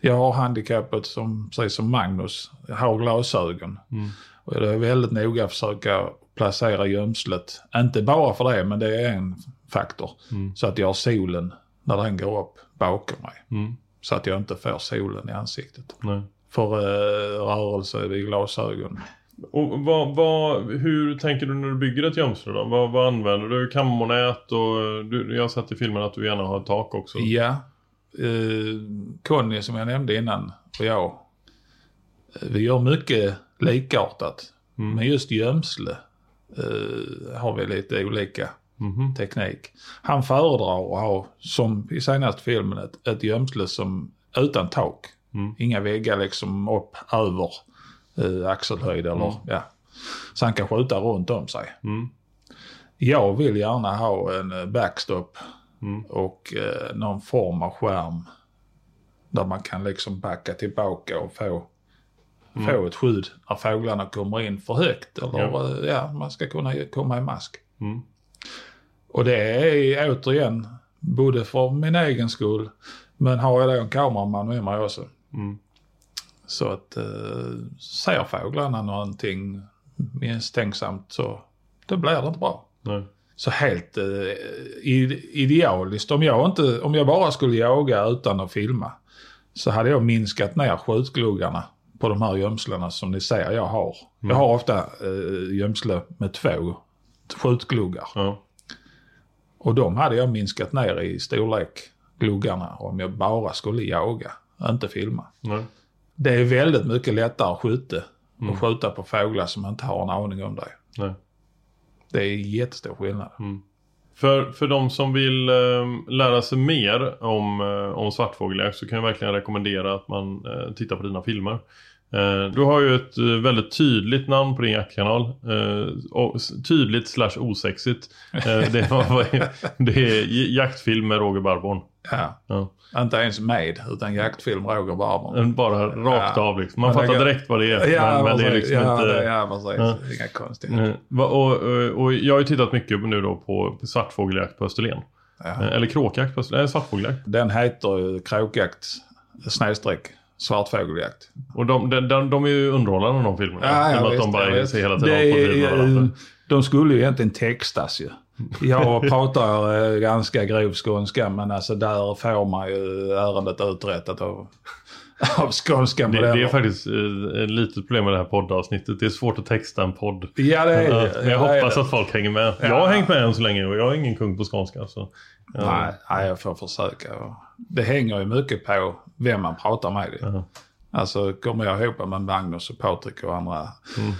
Jag har handikappet som, precis som Magnus, jag har glasögon. Mm. Och det är väldigt noga att försöka placera gömslet. Inte bara för det, men det är en faktor. Mm. Så att jag har solen när den går upp bakom mig. Mm. Så att jag inte får solen i ansiktet. Nej. För eh, rörelse vid glasögon. Och vad, vad, hur tänker du när du bygger ett gömsle då? Vad, vad använder du? Kammonät och eh, du, jag har sett i filmen att du gärna har ett tak också. Ja. Eh, Conny som jag nämnde innan och jag. eh, Vi gör mycket likartat. Mm. Men just gömsle eh, har vi lite olika Mhm. teknik. Han föredrar att ha, som i senaste filmen, ett, ett gömsle som utan tak. Mm. Inga väggar liksom upp över eh, axelhöjd eller ja. Så han kan skjuta runt om sig. Mm. Jag vill gärna ha en eh, backstop Mm. och eh, någon form av skärm. Där man kan liksom backa tillbaka och få, få ett skydd när fåglarna kommer in för högt. Eller Ja. ja, ja man ska kunna komma i mask. Mm. Och det är återigen Både för min egen skull, men har jag då en kameraman med mig också. Mm. Så att eh, ser fåglarna någonting misstänksamt så då blir det inte bra. Nej. Så helt eh, idealiskt, om jag, inte, om jag bara skulle jaga utan att filma så hade jag minskat ner skjutgluggarna på de här gömslena som ni ser jag har. Jag har ofta eh, gömsle med två skjutgluggar. Ja. Och de hade jag minskat ner i storlek, gluggarna, om jag bara skulle jaga, inte filma. Nej. Det är väldigt mycket lättare att skjuta på fåglar som inte har en aning om det. Nej. Det är jättestor skillnad. För, för de som vill eh, lära sig mer om, eh, om svartfågeljakt så kan jag verkligen rekommendera att man eh, tittar på dina filmer. Eh, du har ju ett eh, väldigt tydligt namn på din jaktkanal. Eh, tydligt slash osexigt. Det, var, det är jaktfilm med Roger Barborn. Ja. Ja. Inte ens med, utan jaktfilm Roger Barber. En Bara rakt Ja. av liksom. Man fattar kan- direkt vad det är. Ja, men, men det är liksom ja, inte... det, ja, precis. Ja. Inga konstigheter. Och, och, och jag har ju tittat mycket nu då på svartfågeljakt på Österlen. Eller kråkjakt på Österlen. Nej, svartfågeljakt. Den heter ju kråkjakt snedstreck svartfågeljakt. Och de, de, de, de är ju underhållande de filmerna. Och med att de bara är, ser hela tiden det på är. De skulle ju egentligen textas ju. Jag pratar eh, ganska grov skånska men alltså där får man ju ärendet uträttat av, av skånska Det, modeller. det är faktiskt eh, ett litet problem med det här poddavsnittet. Det är svårt att texta en podd. Ja det är Ja, det. Men jag Ja, hoppas att folk hänger med. Jag har hängt med än så länge och jag är ingen kung på skånska. Så, ja. Nej, nej, jag får försöka. Det hänger ju mycket på vem man pratar med. Ja. Alltså kommer jag ihop med Magnus och Patrik och andra Mm.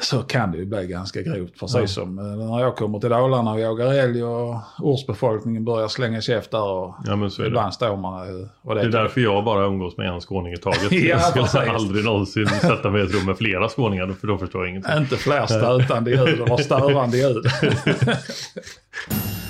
Så kan det ju bli ganska grovt. Precis som eh, när jag kommer till Dalarna och jagar älg och ortsbefolkningen börjar slänga käft där. Och Ja, men så är det. ibland står man ju- och Det är därför jag bara umgås med en skåning i taget. Ja, jag skulle precis. aldrig någonsin sätta mig i ett rum med flera skåningar för då förstår jag ingenting. Inte fler stötande ljud eller störande ljud.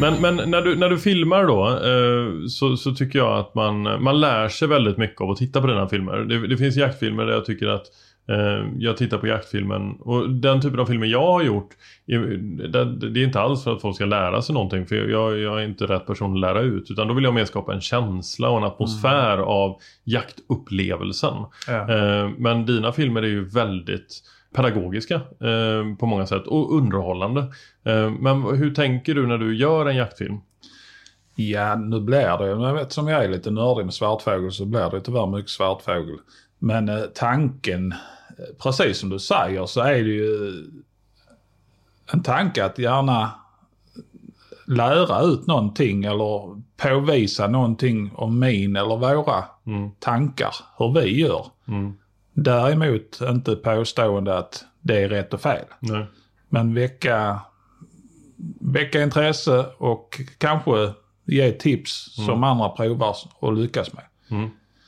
Men, men när, du, när du filmar då eh, så, så tycker jag att man, man lär sig väldigt mycket av att titta på dina filmer. Det, det finns jaktfilmer där jag tycker att eh, jag tittar på jaktfilmen och den typen av filmer jag har gjort det, det är inte alls för att folk ska lära sig någonting för jag, jag är inte rätt person att lära ut utan då vill jag mer skapa en känsla och en atmosfär av jaktupplevelsen. Ja. Eh, men dina filmer är ju väldigt pedagogiska eh, på många sätt och underhållande. Eh, men hur tänker du när du gör en jaktfilm? Ja, nu blir det, men eftersom jag är lite nördig med svartfågel så blir det tyvärr mycket svartfågel. Men eh, tanken, eh, precis som du säger, så är det ju en tanke att gärna lära ut någonting eller påvisa någonting om min eller våra tankar, hur vi gör. Mm. Däremot inte påstående att det är rätt och fel. Nej. Men väcka, väcka intresse och kanske ge tips som andra provar och lyckas med.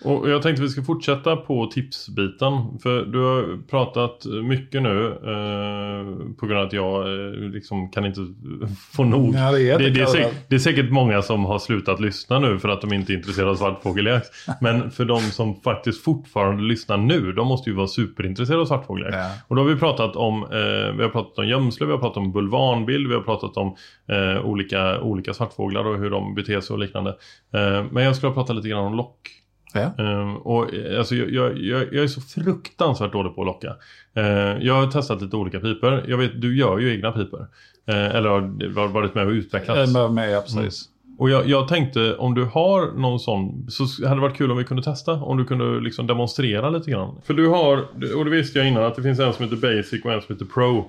Och jag tänkte vi ska fortsätta på tipsbiten. För du har pratat mycket nu eh, på grund av att jag eh, liksom kan inte få nog. Ja, det är det, det, är säkert, det är säkert många som har slutat lyssna nu för att de inte är intresserade av svartfågeljakt. Men för de som faktiskt fortfarande lyssnar nu, de måste ju vara superintresserade av svartfågeljakt. Ja. Och då har vi pratat om, eh, vi har pratat om gömsle, vi har pratat om bulvanbild, vi har pratat om eh, olika, olika svartfåglar och hur de beter sig och liknande. Eh, men jag skulle prata lite grann om lock. Ja. Ehm, och alltså, jag, jag, jag är så fruktansvärt dålig på att locka. Ehm, jag har testat lite olika piper. Jag vet, du gör ju egna piper. Ehm, eller har varit med och utvecklats. Jag är med, ja, precis. Och jag, jag tänkte om du har någon sån så hade det varit kul om vi kunde testa. Om du kunde liksom demonstrera lite grann. För du har, och det visste jag innan, att det finns en som heter Basic och en som heter Pro.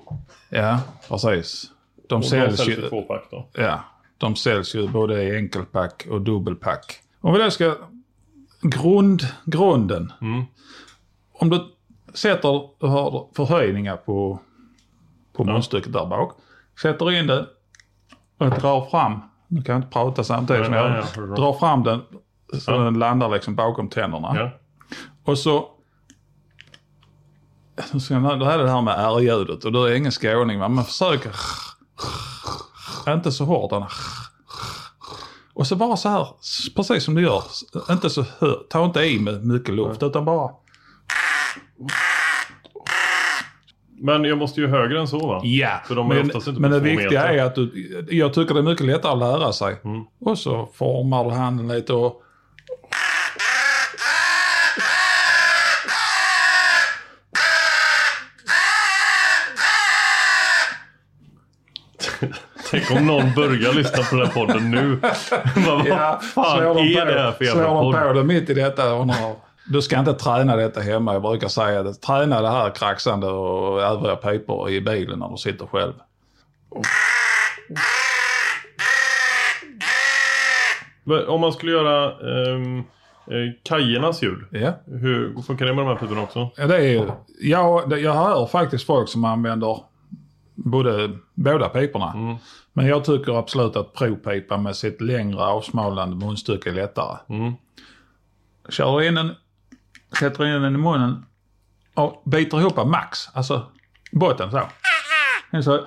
Ja, precis. De Och de säljs säljs ju, två pack då. ja, de säljs ju både i enkelpack och dubbelpack. Om vi då ska... Grund, grunden. Mm. Om du sätter, du har förhöjningar på, på munstycket där bak. Sätter in den och drar fram. Nu kan jag inte prata samtidigt som jag förstår. drar fram den så Ja. den landar liksom bakom tänderna. Ja. Och så... så det här är det här med R-ljudet och du är ingen skåning va, men försök... Inte så hårt. Och så bara så här, precis som du gör. Inte så ta inte i med mycket luft utan bara... Men jag måste ju högre än så va? Ja, För de är men, inte men det viktiga meter. är att du, jag tycker det är mycket lättare att lära sig. Mm. Och så formar du handen lite och Tänk om någon börjar lyssna på den här podden nu. Vad Ja, fan är på, det här för jävla slår de podd? på det mitt i detta. Och undrar, du ska inte träna detta hemma. Jag brukar säga det. Träna det här kraxande och övriga pipor i bilen när du sitter själv. Om man skulle göra ehm, eh, kajernas ljud. Ja. Hur funkar det med de här piporna också? Ja, det är jag, jag hör faktiskt folk som använder både, båda piporna. Mm. Men jag tycker absolut att provpipa med sitt längre avsmalnande munstycke är lättare. Mm. Kör in den, sätter in den i munnen och biter ihop max. Alltså botten så. Så.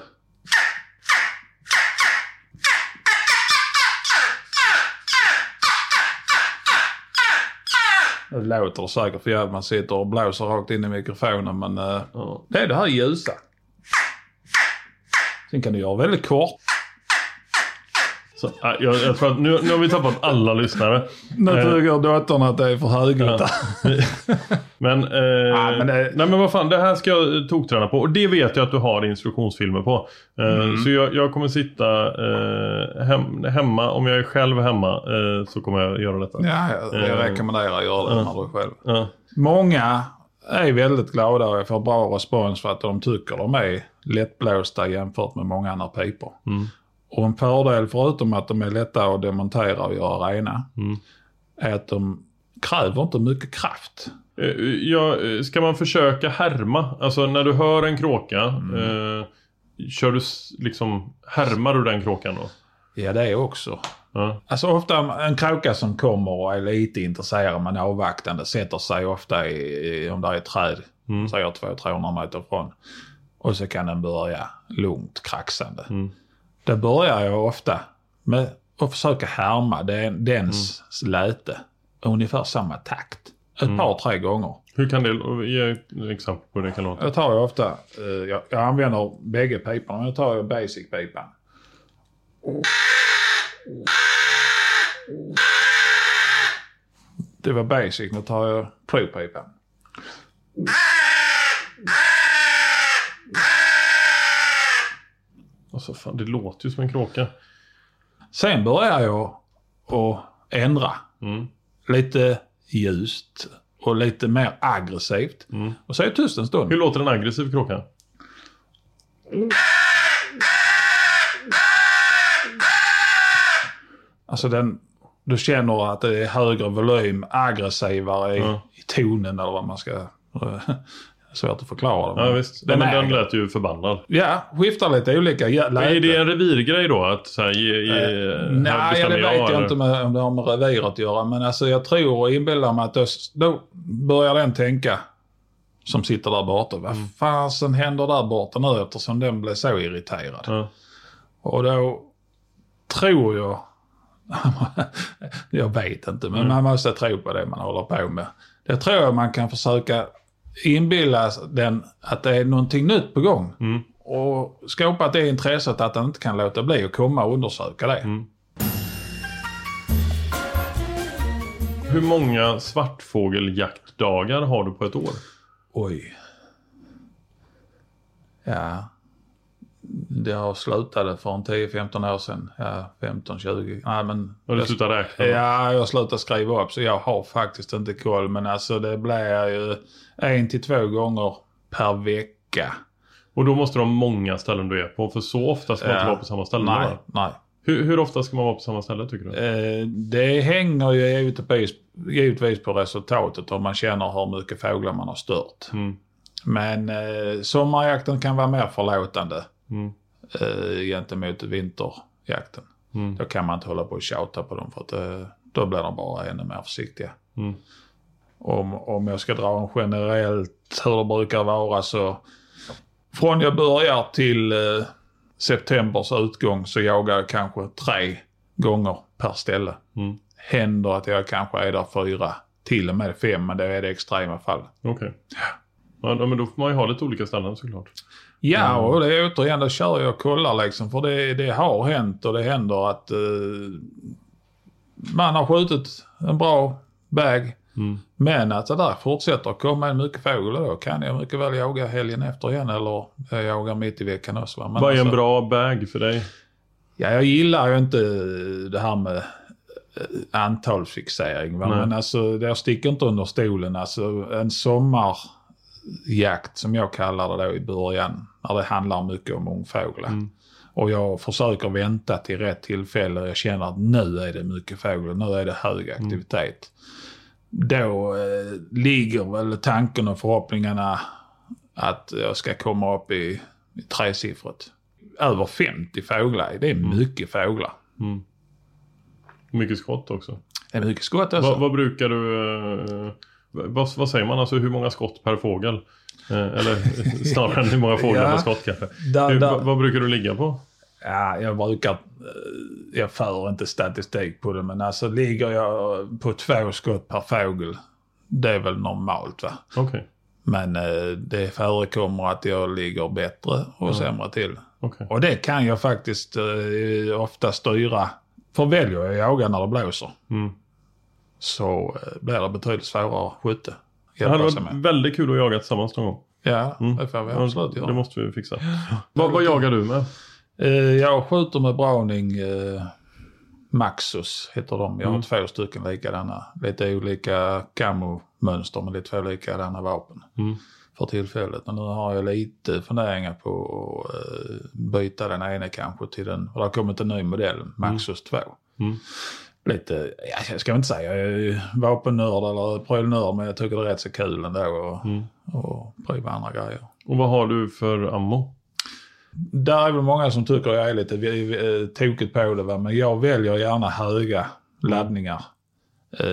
Det låter säkert för jävligt man sitter och blåser rakt in i mikrofonen men eh, Ja. det är det här ljusa. Sen kan du göra väldigt kort. Så, äh, jag, jag tror att nu, nu har vi tappat alla lyssnare. Nu Eh, tycker dottern att det är för högljutt. Ja. Men, eh, Ja, men det- nej men vad fan, det här ska jag eh, tokträna på. Och det vet jag att du har instruktionsfilmer på. Eh, Mm. Så jag, jag kommer sitta eh, hem, hemma, om jag är själv hemma eh, så kommer jag göra detta. Ja, jag, jag Eh, rekommenderar att göra det när du är själv. Många är väldigt glada och får bra respons för att de tycker de är lättblåsta jämfört med många andra pipor. Mm. Och en fördel förutom att de är lätta att demontera och göra rena Mm. är att de kräver inte mycket kraft. Eh, Ja, eh, ska man försöka härma? Alltså när du hör en kråka, Mm. eh, kör du liksom, härmar du den kråkan då? Ja, det är också. Ja. Alltså ofta en kråka som kommer och är lite intresserad men avvaktande sätter sig ofta i, i om det är ett träd, Mm. säger 200-300 meter ifrån. Och så kan den börja lugnt kraxande. Mm. Det börjar jag ofta med att försöka härma den, dens läte. Ungefär samma takt. Ett par, tre gånger. Hur kan det, ge ett exempel på hur det kan låta? Jag tar ju ofta, eh, jag, jag använder bägge piporna, men jag tar ju basic-pipan. Det var basic, nu tar jag pro-pipan. Alltså fan, det låter ju som en kråka. Sen börjar jag att ändra. Mm. Lite ljust och lite mer aggressivt. Mm. Och så är jag tyst en stund. Hur låter en aggressiv kråka? Alltså den, du känner att det är högre volym, aggressivare i, i tonen eller vad man ska... Svårt att förklara det. Ja men visst, den, är men den lät ju förbannad. Ja, skiftar lite olika Men är det en revirgrej då? Att så här, ge, ge, här Nej, ja, det vet jag, inte med, om det har med revir att göra. Men alltså jag tror och inbillar mig att då, då börjar den tänka som sitter där borta. Vad Mm. fasen händer där borta nu eftersom den blev så irriterad. Ja. Och då tror jag, jag vet inte, men Mm. man måste tro på det man håller på med. Det tror jag man kan försöka inbilla den att det är någonting nytt på gång. Mm. Och skapa det intresset att den inte kan låta bli att komma och undersöka det. Mm. Hur många svartfågeljaktdagar har du på ett år? Oj. Ja. Det har slutade för en 10-15 år sedan. Ja, 15-20. Nej, men... Har du jag- slutat räkna? Ja, jag slutade skriva upp så jag har faktiskt inte koll. Men alltså det blir ju en till två gånger per vecka. Och då måste du ha många ställen du är på. För så ofta ska man inte Ja. vara på samma ställe. Nej, nej. Hur, hur ofta ska man vara på samma ställe tycker du? Eh, det hänger ju givetvis, givetvis på resultatet om man känner hur mycket fåglar man har stört. Mm. Men eh, sommarjakten kan vara mer förlåtande Mm. eh, gentemot vinterjakten. Mm. Då kan man inte hålla på och tjata på dem för att eh, då blir de bara ännu mer försiktiga. Mm. Om, om jag ska dra en generellt hur det brukar vara så från jag börjar till eh, septembers utgång så jagar jag kanske tre gånger per ställe. Mm. Händer att jag kanske är där fyra, till och med fem, men det är det extrema fall. Okej. Ja, men då får man ju ha lite olika ställen såklart. Ja, och det är återigen, då kör jag och kollar liksom. För det, det har hänt och det händer att eh, man har skjutit en bra bag. Mm. Men att det där fortsätter att komma en mycket fågel då kan jag mycket väl jaga helgen efter igen eller jag jagar mitt i veckan också. Va? Men Vad är en alltså- bra bag för dig? Ja, jag gillar ju inte det här med eh, antalsfixering. Men alltså, jag sticker inte under stolen. Alltså en sommarjakt som jag kallar det då i början. När det handlar mycket om ungfåglar. Mm. Och jag försöker vänta till rätt tillfälle. Jag känner att nu är det mycket fågel. Nu är det hög Mm. aktivitet. Då eh, ligger väl tanken och förhoppningarna att jag ska komma upp i, i tresiffrigt. Över 50 fåglar, det är Mm. mycket fåglar. Mycket skott också. Det är mycket skott alltså. Vad, vad brukar du... eh, vad, vad säger man? Alltså hur många skott per fågel? Eh, eller snarare än hur många fåglar Ja. per skott kanske. Där- hur, där- vad, brukar du ligga på? Ja, jag brukar... eh, Jag för inte statistik på det, men alltså ligger jag på två skott per fågel. Det är väl normalt va. Okej. Men eh, det förekommer att jag ligger bättre och sämre till. okej. Och det kan jag faktiskt eh, ofta styra. För väljer jag att jaga när det blåser Mm. Så eh, blir det betydligt svårare skytte. Det hade varit med. väldigt kul att jaga tillsammans någon gång. Ja, Mm. det får vi absolut göra. Det måste vi fixa. Vad, vad jagar du med? Eh, jag skjuter med Browning eh, Maxus heter de. Jag har Mm. två stycken likadana. Lite olika camo-mönster men är två likadana vapen. Mm. För tillfället. Och nu har jag lite funderingar på att eh, byta den ena kanske till den. För det har kommit en ny modell, Maxus 2. Lite, ja, jag ska inte säga vapennörd eller prylnörd men jag tycker det är rätt så kul ändå att Mm. och andra grejer. Och vad har du för ammo? Där är väl många som tycker jag är lite eh, tokigt på det. Va? Men jag väljer gärna höga laddningar. Eh,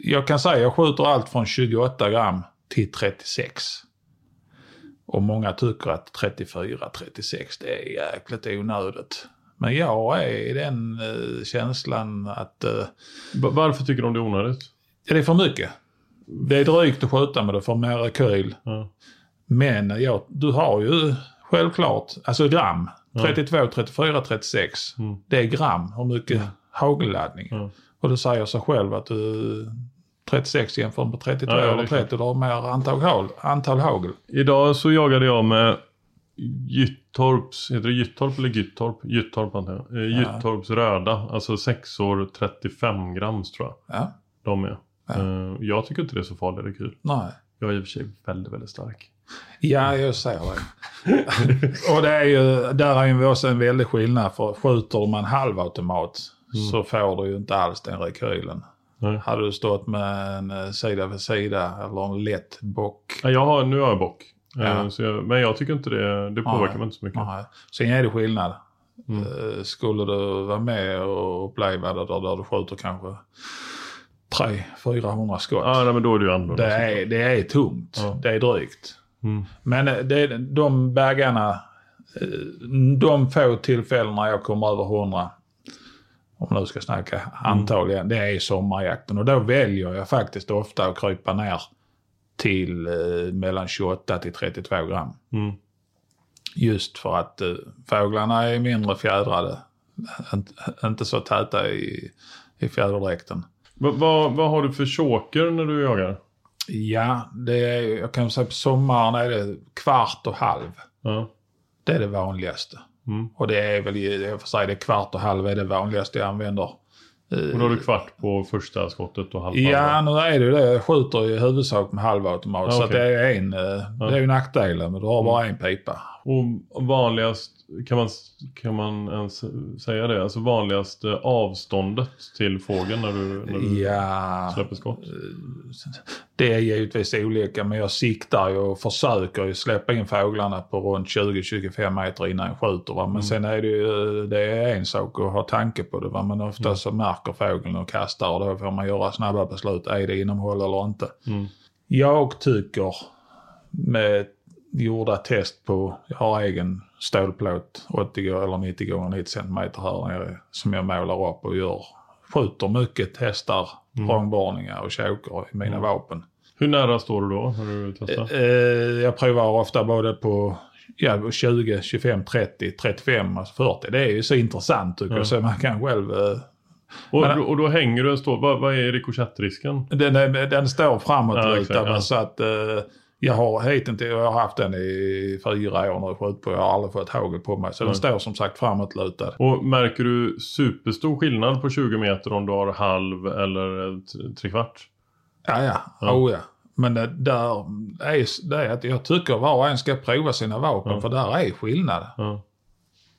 jag kan säga jag skjuter allt från 28 gram till 36. Och många tycker att 34, 36 det är jäkligt onödigt. Men jag är i den eh, känslan att eh, Va- Varför tycker de det är onödigt? det är för mycket. Det är drygt att skjuta med det för mer rekyl. Ja. Men ja, du har ju självklart, alltså gram. 32, 34, 36. Mm. Det är gram, hur mycket hagelladdning. Ja. Och du säger sig själv att du 36 jämfört med 32 Ja, ja, eller klart. 30, du har mer antal, antal hagel. Idag så jagade jag med Gyttorps, heter det Gyttorp eller Gyttorp? Gyttorp antar jag. Eh, Gyttorps röda, alltså 6 år 35 grams tror jag. Ja, De är. Eh, Jag tycker inte det är så farligt rekyl. nej. Jag är i och för sig väldigt, väldigt stark. Ja, jag ser det. och det är ju, där är ju också en väldig skillnad. För skjuter man halvautomat så får du ju inte alls den rekylen. Nej. Hade du stått med en eh, sida vid sida eller en lätt bock. Ja, Jag har, nu har jag bock. Eh, Ja. Så jag, men jag tycker inte det, det påverkar mig inte så mycket. Nej. Sen är det skillnad. Mm. Eh, Skulle du vara med och uppleva det där, där du skjuter kanske 300-400 skott. Ja, nej, men då är det ju annorlunda. det, är, det är tungt. Ja. Det är drygt. Mm. Men eh, det, de baggarna, eh, de få tillfällen när jag kommer över 100, om man nu ska snacka antal igen, det är sommarjakten. Och då väljer jag faktiskt ofta att krypa ner till eh, mellan 28 till 32 gram. Mm. Just för att eh, fåglarna är mindre fjädrade. Inte, inte så täta i, i fjäderdräkten. Va, vad, vad har du för choker när du jagar? Ja, det är, jag kan säga på sommaren är det kvart och halv. Ja. Det är det vanligaste. Mm. Och det är väl, i- jag får säga det kvart och halv är det vanligaste jag använder. Eh, Och då har du kvart på första skottet och halv på Ja, nu är det ju det. Jag skjuter i huvudsak med halvautomat. Ja, Så att okej. det är en, eh, det är ju nackdelen. Men du har bara en pipa. Och vanligast, kan man, kan man ens säga det? Alltså vanligaste avståndet till fågeln när du, när du Ja, släpper skott? det är givetvis olika. Men jag siktar ju och försöker ju släppa in fåglarna på runt 20-25 meter innan jag skjuter. Va? Men sen är det ju det är en sak att ha tanke på det. Va? Men ofta så märker fågeln och kastar och då får man göra snabba beslut. Är det innehåll eller inte? Mm. Jag tycker med gjorda test på, jag har egen stålplåt 80 gå- eller 90 gånger 90 cm här nere som jag målar upp och gör. Skjuter mycket, testar Mm. och choker i mina vapen. Hur nära står du då när du testar? Eh, jag provar ofta både på ja, 20, 25, 30, 35, alltså 40. Det är ju så intressant tycker Ja. jag. Så man kan själv... eh, Och, men- och då hänger du en stål. Vad, vad är rikoschettrisken? Den, den, den står Ja, framåtlutad exakt, ja. så att eh, jag har hittills, jag har haft den i fyra år nu skjut på. Jag har aldrig fått hagel på mig. Så Nej. den står som sagt framåtlutad. Och märker du superstor skillnad på 20 meter om du har halv eller trekvart? Ja, ja. Ja. Oh, ja. Men det, där är det är att jag tycker var och en ska prova sina vapen. Ja. För där är skillnad. Ja.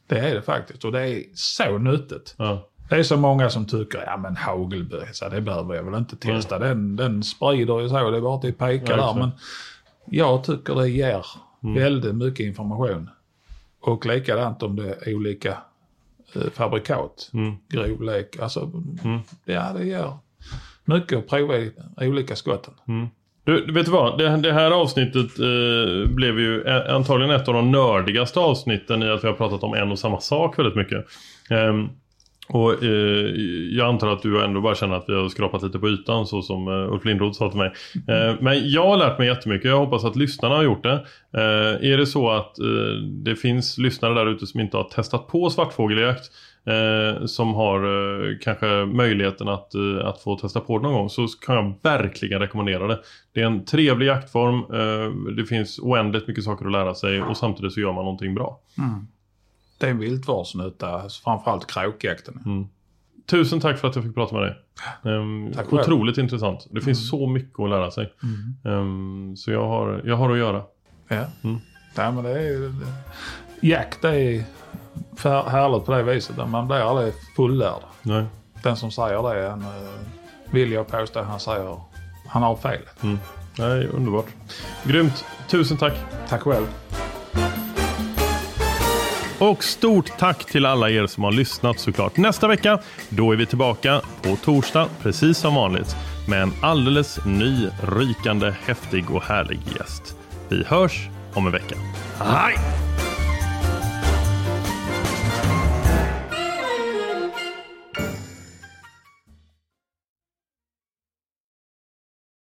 Det är det faktiskt. Och det är så nyttigt. Ja. Det är så många som tycker, ja men hagelbössa, det behöver jag väl inte testa. Den, den sprider ju så, det är bara till peka Ja, där. Men jag tycker det ger Mm. väldigt mycket information. Och likadant om det är olika eh, fabrikat, Mm. grovlek. Alltså, Mm. ja det ger mycket att prova i olika skotten. Du, vet du vad? Det, det här avsnittet eh, blev ju antagligen ett av de nördigaste avsnitten i att vi har pratat om en och samma sak väldigt mycket. Ehm, och eh, jag antar att du ändå bara känner att vi har skrapat lite på ytan så som eh, Ulf Lindroth sa till mig. Eh, men jag har lärt mig jättemycket. Jag hoppas att lyssnarna har gjort det. Eh, är det så att eh, det finns lyssnare där ute som inte har testat på svartfågeljakt eh, som har kanske möjligheten att, att få testa på det någon gång så kan jag verkligen rekommendera det. Det är en trevlig jaktform. Det finns oändligt mycket saker att lära sig och samtidigt så gör man någonting bra. Det är en viltvårdsnytta, framförallt kråkjakten. Mm. Tusen tack för att jag fick prata med dig. Tack själv. otroligt intressant. Det finns så mycket att lära sig. Ehm, så jag har, jag har att göra. Ja. Mm. Nej, men det är det- Jakt är härligt på det viset. Man blir aldrig fullärd. Nej. Den som säger det, han, eh, vill jag påstå, han säger han har fel. Mm. Nej, underbart. Grymt. Tusen tack. Tack själv. Och stort tack till alla er som har lyssnat såklart. Nästa vecka, då är vi tillbaka på torsdag, precis som vanligt. Med en alldeles ny, rykande, häftig och härlig gäst. Vi hörs om en vecka. Hej!